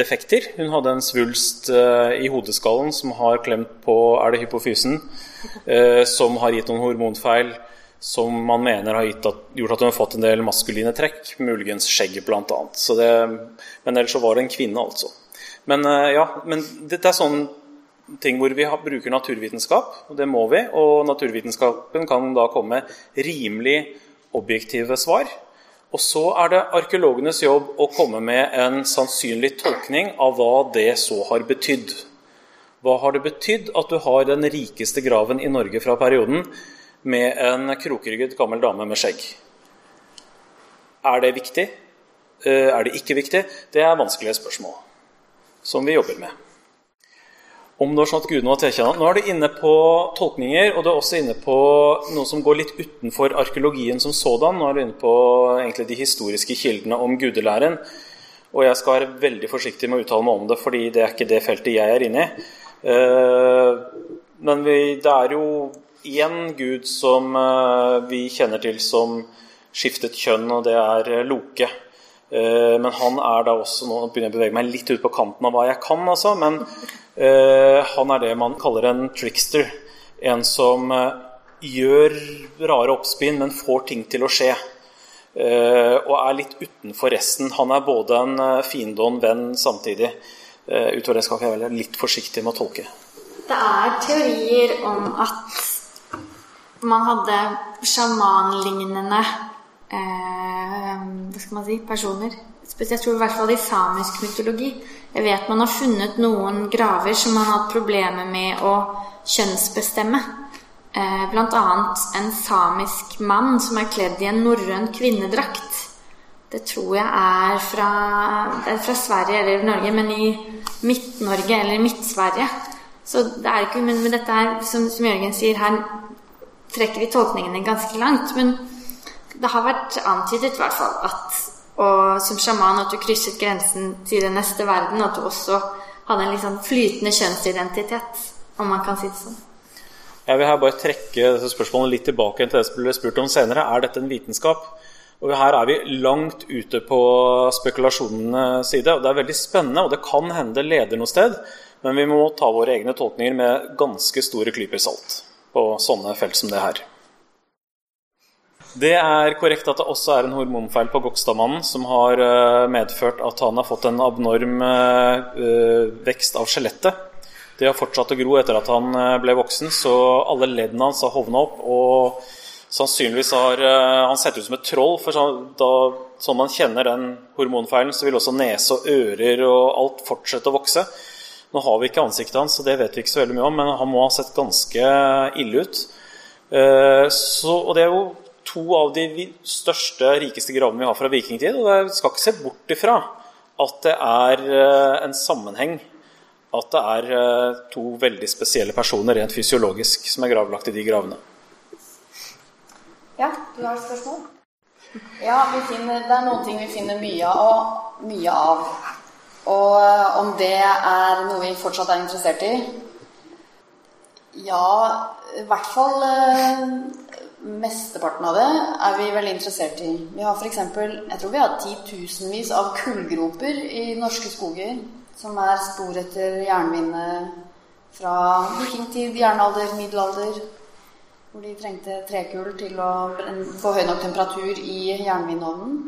defekter. Hun hadde en svulst i hodeskallen som har klemt på er det hypofysen, som har gitt noen hormonfeil som man mener har at, gjort at hun har fått en del maskuline trekk, muligens skjegget bl.a. Men ellers så var det en kvinne, altså. Men eh, ja, men dette er sånne ting hvor vi bruker naturvitenskap, og det må vi. Og naturvitenskapen kan da komme rimelig objektive svar. Og så er det arkeologenes jobb å komme med en sannsynlig tolkning av hva det så har betydd. Hva har det betydd at du har den rikeste graven i Norge fra perioden? Med en krokrygget gammel dame med skjegg. Er det viktig? Eh, er det ikke viktig? Det er vanskelige spørsmål som vi jobber med. Om det var sånn at gudene var tilkjennet. Nå er du inne på tolkninger, og du er også inne på noe som går litt utenfor arkeologien som sådan. Nå er du inne på egentlig de historiske kildene om gudelæren. Og jeg skal være veldig forsiktig med å uttale meg om det, fordi det er ikke det feltet jeg er inne i. Eh, men vi, det er jo én gud som eh, vi kjenner til som skiftet kjønn, og det er eh, Loke. Eh, men han er da også Nå begynner jeg å bevege meg litt ut på kanten av hva jeg kan, altså. Men han er det man kaller en trickster. En som gjør rare oppspinn, men får ting til å skje. og er litt utenfor resten. Han er både en fiende og en venn samtidig. utover det skal jeg være litt forsiktig med å tolke. Det er teorier om at man hadde sjamanlignende eh, hva skal man si, personer. Jeg tror i hvert fall i samisk mytologi. Jeg vet man har funnet noen graver som har hatt problemer med å kjønnsbestemme. Eh, Bl.a. en samisk mann som er kledd i en norrøn kvinnedrakt. Det tror jeg er fra, er fra Sverige eller Norge, men i Midt-Norge eller Midt-Sverige. Så det er ikke, men, men dette er, som, som Jørgen sier, her trekker vi tolkningene ganske langt. Men det har vært antydet i hvert fall at og som sjaman at du krysset grensen til den neste verden, at du også hadde en litt sånn flytende kjønnsidentitet, om man kan si det sånn. Jeg vil her bare trekke dette spørsmålet litt tilbake til det som ble spurt om senere. Er dette en vitenskap? Og her er vi langt ute på spekulasjonenes side. og Det er veldig spennende, og det kan hende det leder noe sted. Men vi må ta våre egne tolkninger med ganske store klyper salt på sånne felt som det her. Det er korrekt at det også er en hormonfeil på Gokstadmannen som har eh, medført at han har fått en abnorm eh, vekst av skjelettet. Det har fortsatt å gro etter at han eh, ble voksen, så alle leddene hans har hovna opp. og Sannsynligvis har han sett ut som et troll, for da, sånn man kjenner den hormonfeilen, så vil også nese og ører og alt fortsette å vokse. Nå har vi ikke ansiktet hans, så det vet vi ikke så veldig mye om, men han må ha sett ganske ille ut. Så, og det er jo to av de største, rikeste gravene vi har fra vikingtid. Og jeg skal ikke se bort ifra at det er eh, en sammenheng. At det er eh, to veldig spesielle personer rent fysiologisk som er gravlagt i de gravene. Ja, du har et spørsmål? Ja, finner, det er noen ting vi finner mye av, mye av. Og eh, om det er noe vi fortsatt er interessert i? Ja, i hvert fall Mesteparten av det er vi veldig interessert i. Vi har f.eks. Jeg tror vi har titusenvis av kullgroper i norske skoger som er spor etter jernvinne fra vikingtid, jernalder, middelalder. Hvor de trengte trekull til å få høy nok temperatur i jernvinovnen.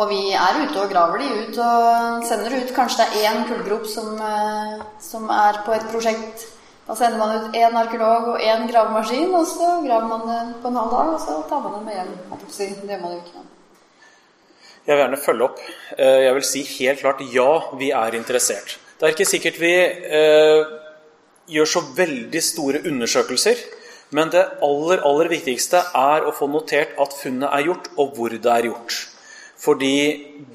Og vi er ute og graver de ut og sender ut. Kanskje det er én kullgrop som, eh, som er på et prosjekt da sender man ut én arkeolog og én gravemaskin, og så graver man det på en halv dag, og så tar man det med hjem. Det gjør man jo ikke. Jeg vil gjerne følge opp. Eh, jeg vil si helt klart ja, vi er interessert. Det er ikke sikkert vi eh, gjør så veldig store undersøkelser. Men det aller, aller viktigste er å få notert at funnet er gjort, og hvor det er gjort. Fordi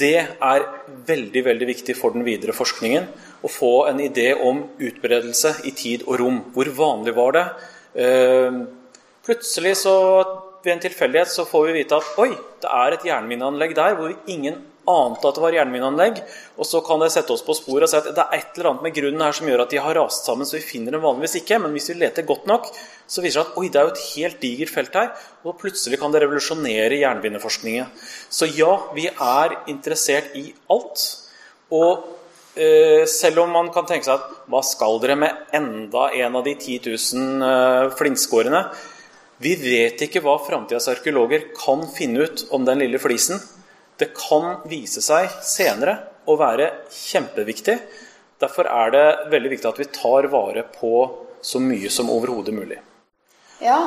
det er veldig, veldig viktig for den videre forskningen å få en idé om utbredelse i tid og rom. Hvor vanlig var det? Eh, plutselig så ved en tilfeldighet så får vi vite at oi, det er et jernmineanlegg der hvor ingen ante at det var jernmineanlegg. Og så kan det sette oss på sporet og si at det er et eller annet med grunnen her som gjør at de har rast sammen, så vi finner dem vanligvis ikke. Men hvis vi leter godt nok, så viser det at oi, det er jo et helt digert felt her. Og plutselig kan det revolusjonere jernmineforskningen. Så ja, vi er interessert i alt. Og Eh, selv om man kan tenke seg at hva skal dere med enda en av de 10 000 eh, flintskårene? Vi vet ikke hva framtidas arkeologer kan finne ut om den lille flisen. Det kan vise seg senere å være kjempeviktig. Derfor er det veldig viktig at vi tar vare på så mye som overhodet mulig. Ja.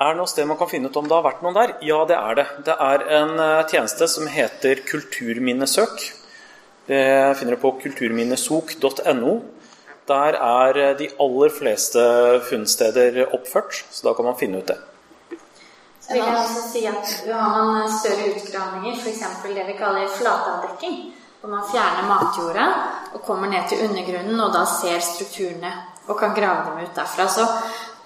Er det noe sted man kan finne ut om det har vært noen der? Ja, det er det. Det er en eh, tjeneste som heter Kulturminnesøk. Det finner du på kulturminnesok.no. Der er de aller fleste funnsteder oppført, så da kan man finne ut det. Så vil jeg også si at Har man større utgravninger, f.eks. det vi kaller flatavdekking, hvor man fjerner matjorda og kommer ned til undergrunnen og da ser strukturene og kan grave dem ut derfra, så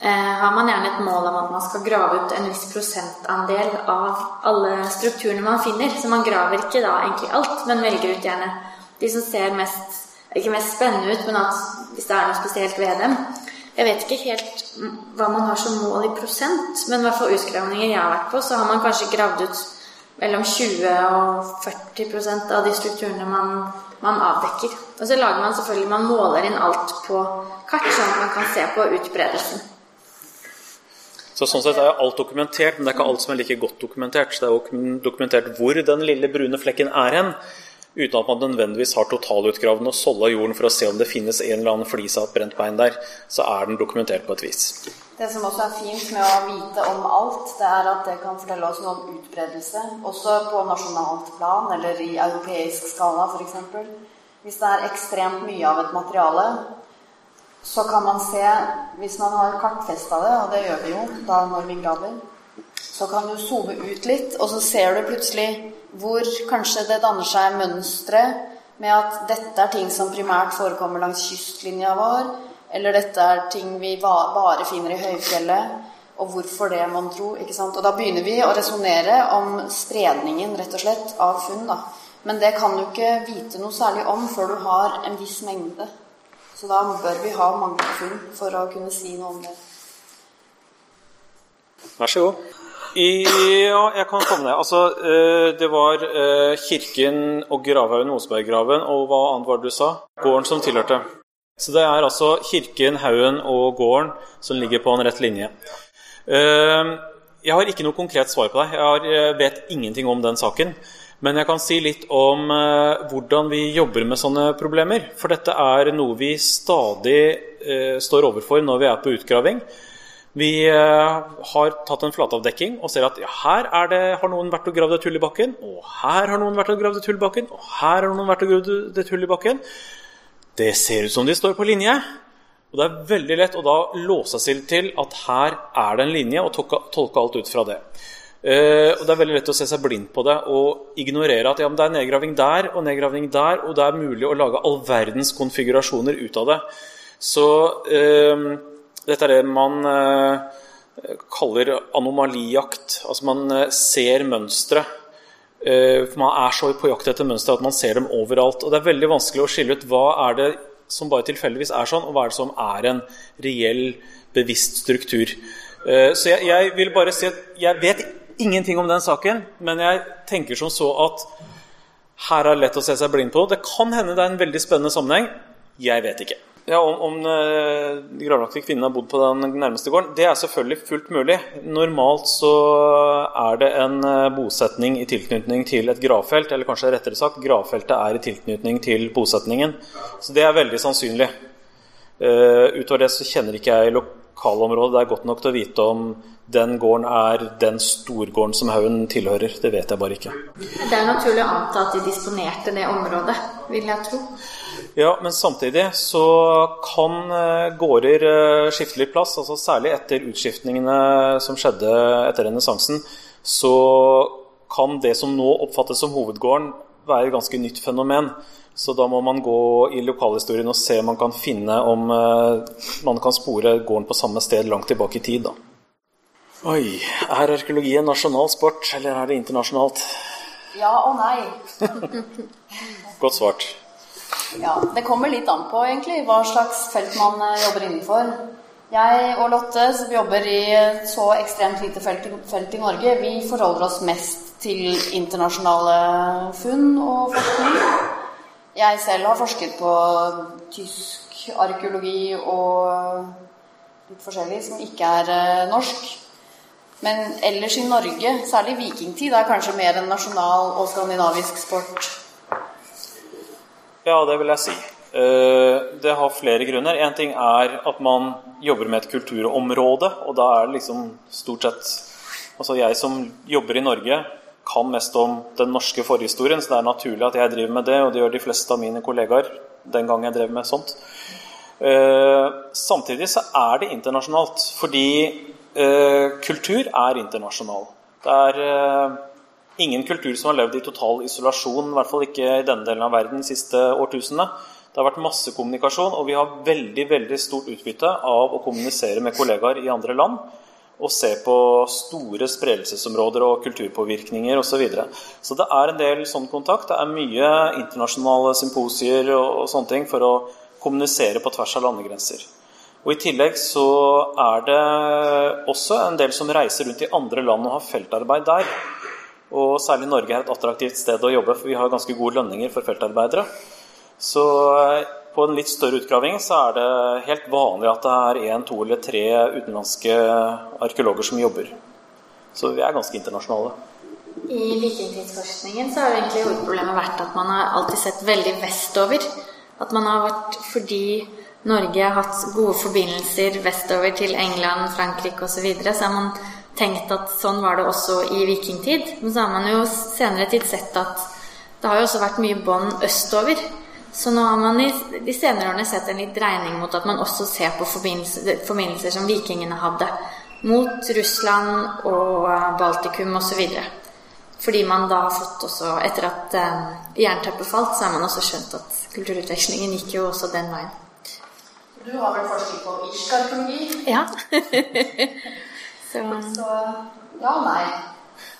eh, har man gjerne et mål om at man skal grave ut en viss prosentandel av alle strukturene man finner. Så man graver ikke da egentlig alt, men velger ut gjerne de som ser mest ikke mest spennende ut, men at hvis det er noe spesielt ved dem. Jeg vet ikke helt hva man har som mål i prosent, men i hvert fall utgravninger jeg har vært på, så har man kanskje gravd ut mellom 20 og 40% av de strukturene man, man, avdekker. Og så lager man selvfølgelig Man måler inn alt på kart, sånn at man kan se på utbredelsen. Så Sånn sett er alt dokumentert, men det er ikke alt som er like godt dokumentert. Så det er jo dokumentert hvor den lille brune flekken er hen uten at man nødvendigvis har totalutgravd og solda jorden for å se om det finnes en eller annen flis av et brent bein der, så er den dokumentert på et vis. Det som også er fint med å vite om alt, det er at det kan fortelle oss noe om utbredelse. Også på nasjonalt plan eller i europeisk skala f.eks. Hvis det er ekstremt mye av et materiale, så kan man se, hvis man har kartfesta det, og det gjør vi jo da når vi graver, så kan du zoome ut litt, og så ser du plutselig hvor kanskje det danner seg mønstre med at dette er ting som primært forekommer langs kystlinja vår, eller dette er ting vi bare finner i høyfjellet, og hvorfor det, mon tro. ikke sant? Og da begynner vi å resonnere om spredningen, rett og slett, av funn. da. Men det kan du ikke vite noe særlig om før du har en viss mengde. Så da bør vi ha mange funn for å kunne si noe om det. Vær så god. Ja, jeg kan komme ned. Altså, eh, det var eh, kirken og gravhaugen Oseberggraven, og hva annet var det du sa? Gården som tilhørte. Så det er altså kirken, haugen og gården som ligger på en rett linje. Eh, jeg har ikke noe konkret svar på det. Jeg vet ingenting om den saken. Men jeg kan si litt om hvordan vi jobber med sånne problemer. For dette er noe vi stadig står overfor når vi er på utgraving. Vi uh, har tatt en flatavdekking og ser at ja, her det, har noen vært og gravd et hull i bakken, og her har noen vært og gravd et hull i bakken, og her har noen vært og gravd et hull i bakken. Det ser ut som de står på linje. Og Det er veldig lett å da låse seg til at her er det en linje, og tolke alt ut fra det. Uh, og Det er veldig lett å se seg blind på det og ignorere at ja, det er nedgraving der og nedgraving der, og det er mulig å lage all verdens konfigurasjoner ut av det. Så uh, dette er det man eh, kaller anomalijakt. Altså man eh, ser mønstre. Eh, for man er så på jakt etter mønstre at man ser dem overalt. Og det er veldig vanskelig å skille ut hva er det som bare tilfeldigvis er sånn, og hva er det som er en reell, bevisst struktur. Så jeg, jeg vil bare si at jeg vet ingenting om den saken, men jeg tenker som så at her er det lett å se seg blind på. Det kan hende det er en veldig spennende sammenheng. Jeg vet ikke. Ja, Om, om uh, gravlagte kvinnen har bodd på den nærmeste gården? Det er selvfølgelig fullt mulig. Normalt så er det en uh, bosetning i tilknytning til et gravfelt. Eller kanskje rettere sagt, gravfeltet er i tilknytning til bosetningen. Så det er veldig sannsynlig. Uh, utover det så kjenner ikke jeg lokalområdet. Det er godt nok til å vite om den gården er den storgården som haugen tilhører. Det vet jeg bare ikke. Det er naturlig å anta at de disponerte det området, vil jeg tro. Ja, men samtidig så kan eh, gårder eh, skifte litt plass. altså Særlig etter utskiftningene som skjedde etter renessansen, så kan det som nå oppfattes som hovedgården, være et ganske nytt fenomen. Så da må man gå i lokalhistorien og se om man kan finne om eh, man kan spore gården på samme sted langt tilbake i tid. da. Oi, er arkeologi en nasjonal sport, eller er det internasjonalt? Ja og nei. Godt svart. Ja, Det kommer litt an på egentlig hva slags felt man eh, jobber innenfor. Jeg og Lotte, som jobber i så ekstremt lite felt, felt i Norge, vi forholder oss mest til internasjonale funn og forskning. Jeg selv har forsket på tysk arkeologi og litt forskjellig som ikke er eh, norsk. Men ellers i Norge, særlig vikingtid, er kanskje mer en nasjonal og skandinavisk sport. Ja, det vil jeg si. Eh, det har flere grunner. Én ting er at man jobber med et kulturområde, og da er det liksom stort sett Altså jeg som jobber i Norge, kan mest om den norske forhistorien, så det er naturlig at jeg driver med det, og det gjør de fleste av mine kollegaer den gang jeg drev med sånt. Eh, samtidig så er det internasjonalt, fordi eh, kultur er internasjonal. Det er ingen kultur som har levd i total isolasjon, i hvert fall ikke i denne delen av verden de siste årtusene. Det har vært masse kommunikasjon, og vi har veldig veldig stort utbytte av å kommunisere med kollegaer i andre land og se på store spredelsesområder og kulturpåvirkninger osv. Så, videre. så det er en del sånn kontakt. Det er mye internasjonale symposier og sånne ting for å kommunisere på tvers av landegrenser. Og I tillegg så er det også en del som reiser rundt i andre land og har feltarbeid der. Og særlig Norge er et attraktivt sted å jobbe, for vi har ganske gode lønninger for feltarbeidere. Så eh, på en litt større utgraving så er det helt vanlig at det er én, to eller tre utenlandske arkeologer som jobber. Så vi er ganske internasjonale. I vikingtidsforskningen så har egentlig hovedproblemet vært at man har alltid sett veldig vestover. At man har vært fordi Norge har hatt gode forbindelser vestover til England, Frankrike osv., så, videre, så har man tenkt at sånn var det også i vikingtid. Men så har man jo senere tid sett at det har jo også vært mye bånd østover. Så nå har man i de senere årene sett en litt dreining mot at man også ser på forbindelser, forbindelser som vikingene hadde mot Russland og Baltikum osv. Fordi man da har fått også Etter at eh, jernteppet falt, så har man også skjønt at kulturutvekslingen gikk jo også den veien. Du har vel forsket på irsk arkeologi? Ja. *laughs* Så, Så ja og nei.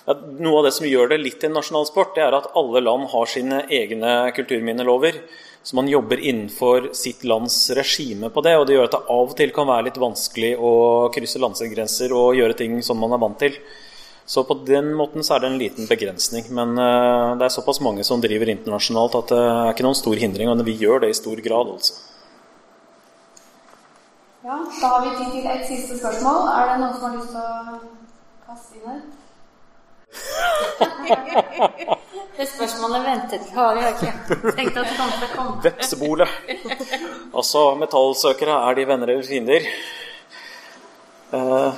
Ja, noe av det som gjør det litt til en nasjonal sport, det er at alle land har sine egne kulturminnelover. Så man jobber innenfor sitt lands regime på det. Og det gjør at det av og til kan være litt vanskelig å krysse landsgrenser og gjøre ting som man er vant til. Så på den måten så er det en liten begrensning. Men uh, det er såpass mange som driver internasjonalt at det er ikke noen stor hindring. Og vi gjør det i stor grad, altså. Ja, da har vi tid til et siste spørsmål. Er det noen som har lyst til å kaste inn et? det spørsmålet ventet vi har jo ikke tenkt at det kom til å komme. Vepsebolet. Altså, metallsøkere, er de venner eller fiender? Uh,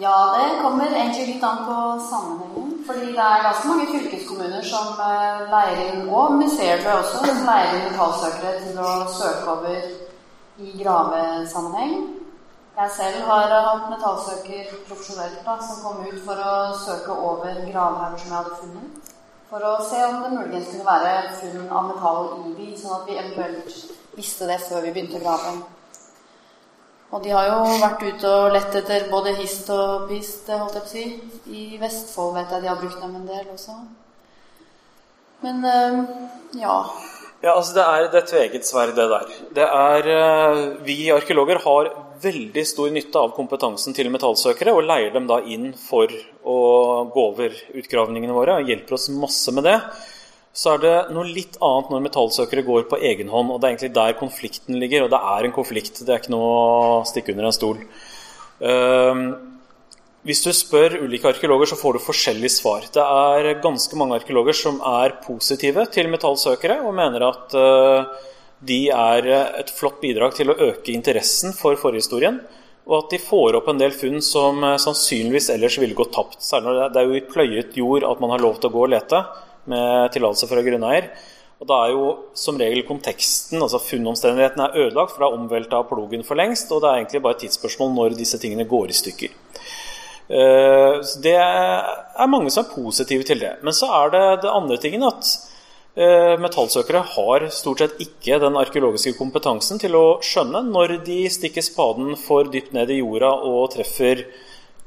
ja, det kommer egentlig litt an på sammenhengen. Fordi det er ganske mange fylkeskommuner som uh, leier inn, og museer også, som leier inn metallsøkere til å søke over i gravesammenheng. Jeg selv har hatt metallsøker profesjonelt da, som kom ut for å søke over gravhauger som jeg hadde funnet. For å se om det muligens kunne være funn av metall i de, sånn at vi eventuelt visste det før vi begynte å grave. Og de har jo vært ute og lett etter både hist og pist, holdt jeg på å si. I Vestfold vet jeg de har brukt dem en del også. Men øh, ja. Ja, altså Det er et tveget sverd, det der. Det er, øh, vi arkeologer har veldig stor nytte av kompetansen til metallsøkere, og leier dem da inn for å gå over utgravningene våre. og Hjelper oss masse med det så er det noe litt annet når metallsøkere går på egen hånd. Og det er egentlig der konflikten ligger, og det er en konflikt. Det er ikke noe å stikke under en stol. Uh, hvis du spør ulike arkeologer, så får du forskjellige svar. Det er ganske mange arkeologer som er positive til metallsøkere, og mener at uh, de er et flott bidrag til å øke interessen for forhistorien. Og at de får opp en del funn som uh, sannsynligvis ellers ville gått tapt. Særlig når det er jo i pløyet jord at man har lov til å gå og lete med tillatelse fra grunneier. Og Da er jo som regel konteksten, altså funnomstendighetene, er ødelagt, for det er omvelta av plogen for lengst. Og det er egentlig bare et tidsspørsmål når disse tingene går i stykker. Eh, det er mange som er positive til det. Men så er det det andre tingen at eh, metallsøkere har stort sett ikke den arkeologiske kompetansen til å skjønne når de stikker spaden for dypt ned i jorda og treffer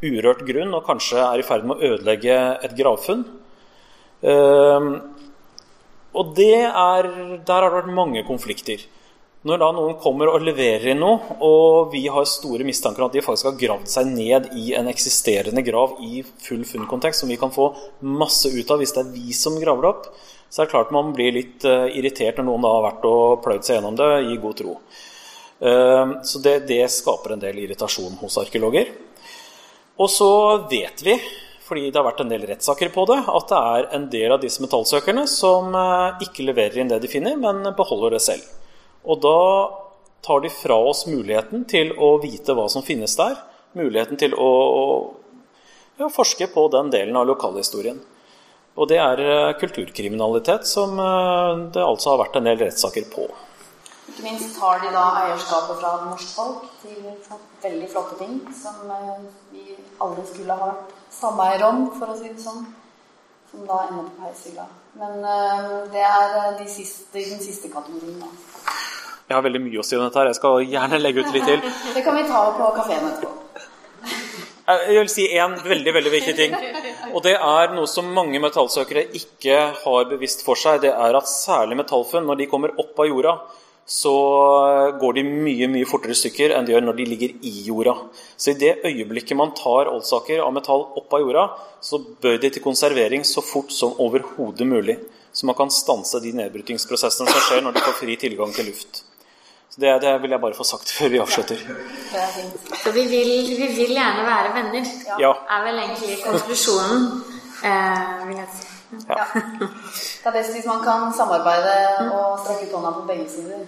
urørt grunn og kanskje er i ferd med å ødelegge et gravfunn. Ehm, og er, der har det vært mange konflikter. Når da noen kommer og leverer inn noe, og vi har store mistanker om at de faktisk har gravd seg ned i en eksisterende grav i full funnkontekst, som vi kan få masse ut av hvis det er vi som graver det opp, så er det klart man blir litt uh, irritert når noen da har vært og pløyd seg gjennom det i god tro. Uh, så det, det skaper en del irritasjon hos arkeologer. Og så vet vi fordi det har vært en del rettssaker på det, at det er en del av disse metallsøkerne som eh, ikke leverer inn det de finner, men beholder det selv. Og da tar de fra oss muligheten til å vite hva som finnes der, muligheten til å ja, forske på den delen av lokalhistorien. Og det er eh, kulturkriminalitet som eh, det altså har vært en del rettssaker på. Ikke minst tar de da eierskapet fra det norske folk til veldig flotte ting som vi aldri skulle ha vært sameier om, for å si det sånn. Som da ender på heishylla. Men det er eh, de siste, den siste kategorien, da. Jeg har veldig mye å si om dette her. Jeg skal gjerne legge ut litt til. *laughs* det kan vi ta på kafeen etterpå. Jeg vil si én veldig veldig viktig ting. Og det er noe som mange metallsøkere ikke har bevisst for seg. Det er at særlig metallfunn, når de kommer opp av jorda, så går de mye mye fortere stykker enn de gjør når de ligger i jorda. Så i det øyeblikket man tar oldsaker av metall opp av jorda, så bør de til konservering så fort som overhodet mulig. Så man kan stanse de nedbrytingsprosessene som skjer når de får fri tilgang til luft. Så det, det vil jeg bare få sagt *laughs* før vi avslutter. Så vi vil, vi vil gjerne være venner, ja. er vel egentlig konklusjonen, eh, vil jeg si. Ja. Det er best hvis man kan samarbeide og strekke ut hånda på begge sider.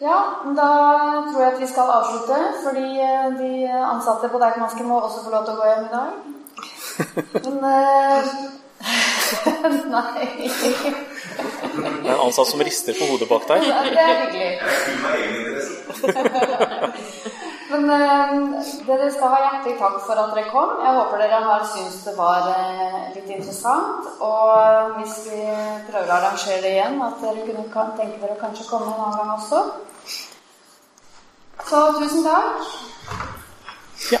Ja, da tror jeg at vi skal avslutte, fordi eh, de ansatte på Deichmanske må også få lov til å gå hjem i dag. *laughs* Men uh, *laughs* Nei. Det er en ansatt som rister på hodet bak der. Ja, det er hyggelig. *laughs* Men eh, dere skal ha hjertelig takk for at dere kom. Jeg håper dere har syntes det var eh, litt interessant. Og hvis vi prøver å arrangere det igjen, at dere kunne kan, tenke dere å kanskje komme en annen gang også. Så tusen takk. Ja.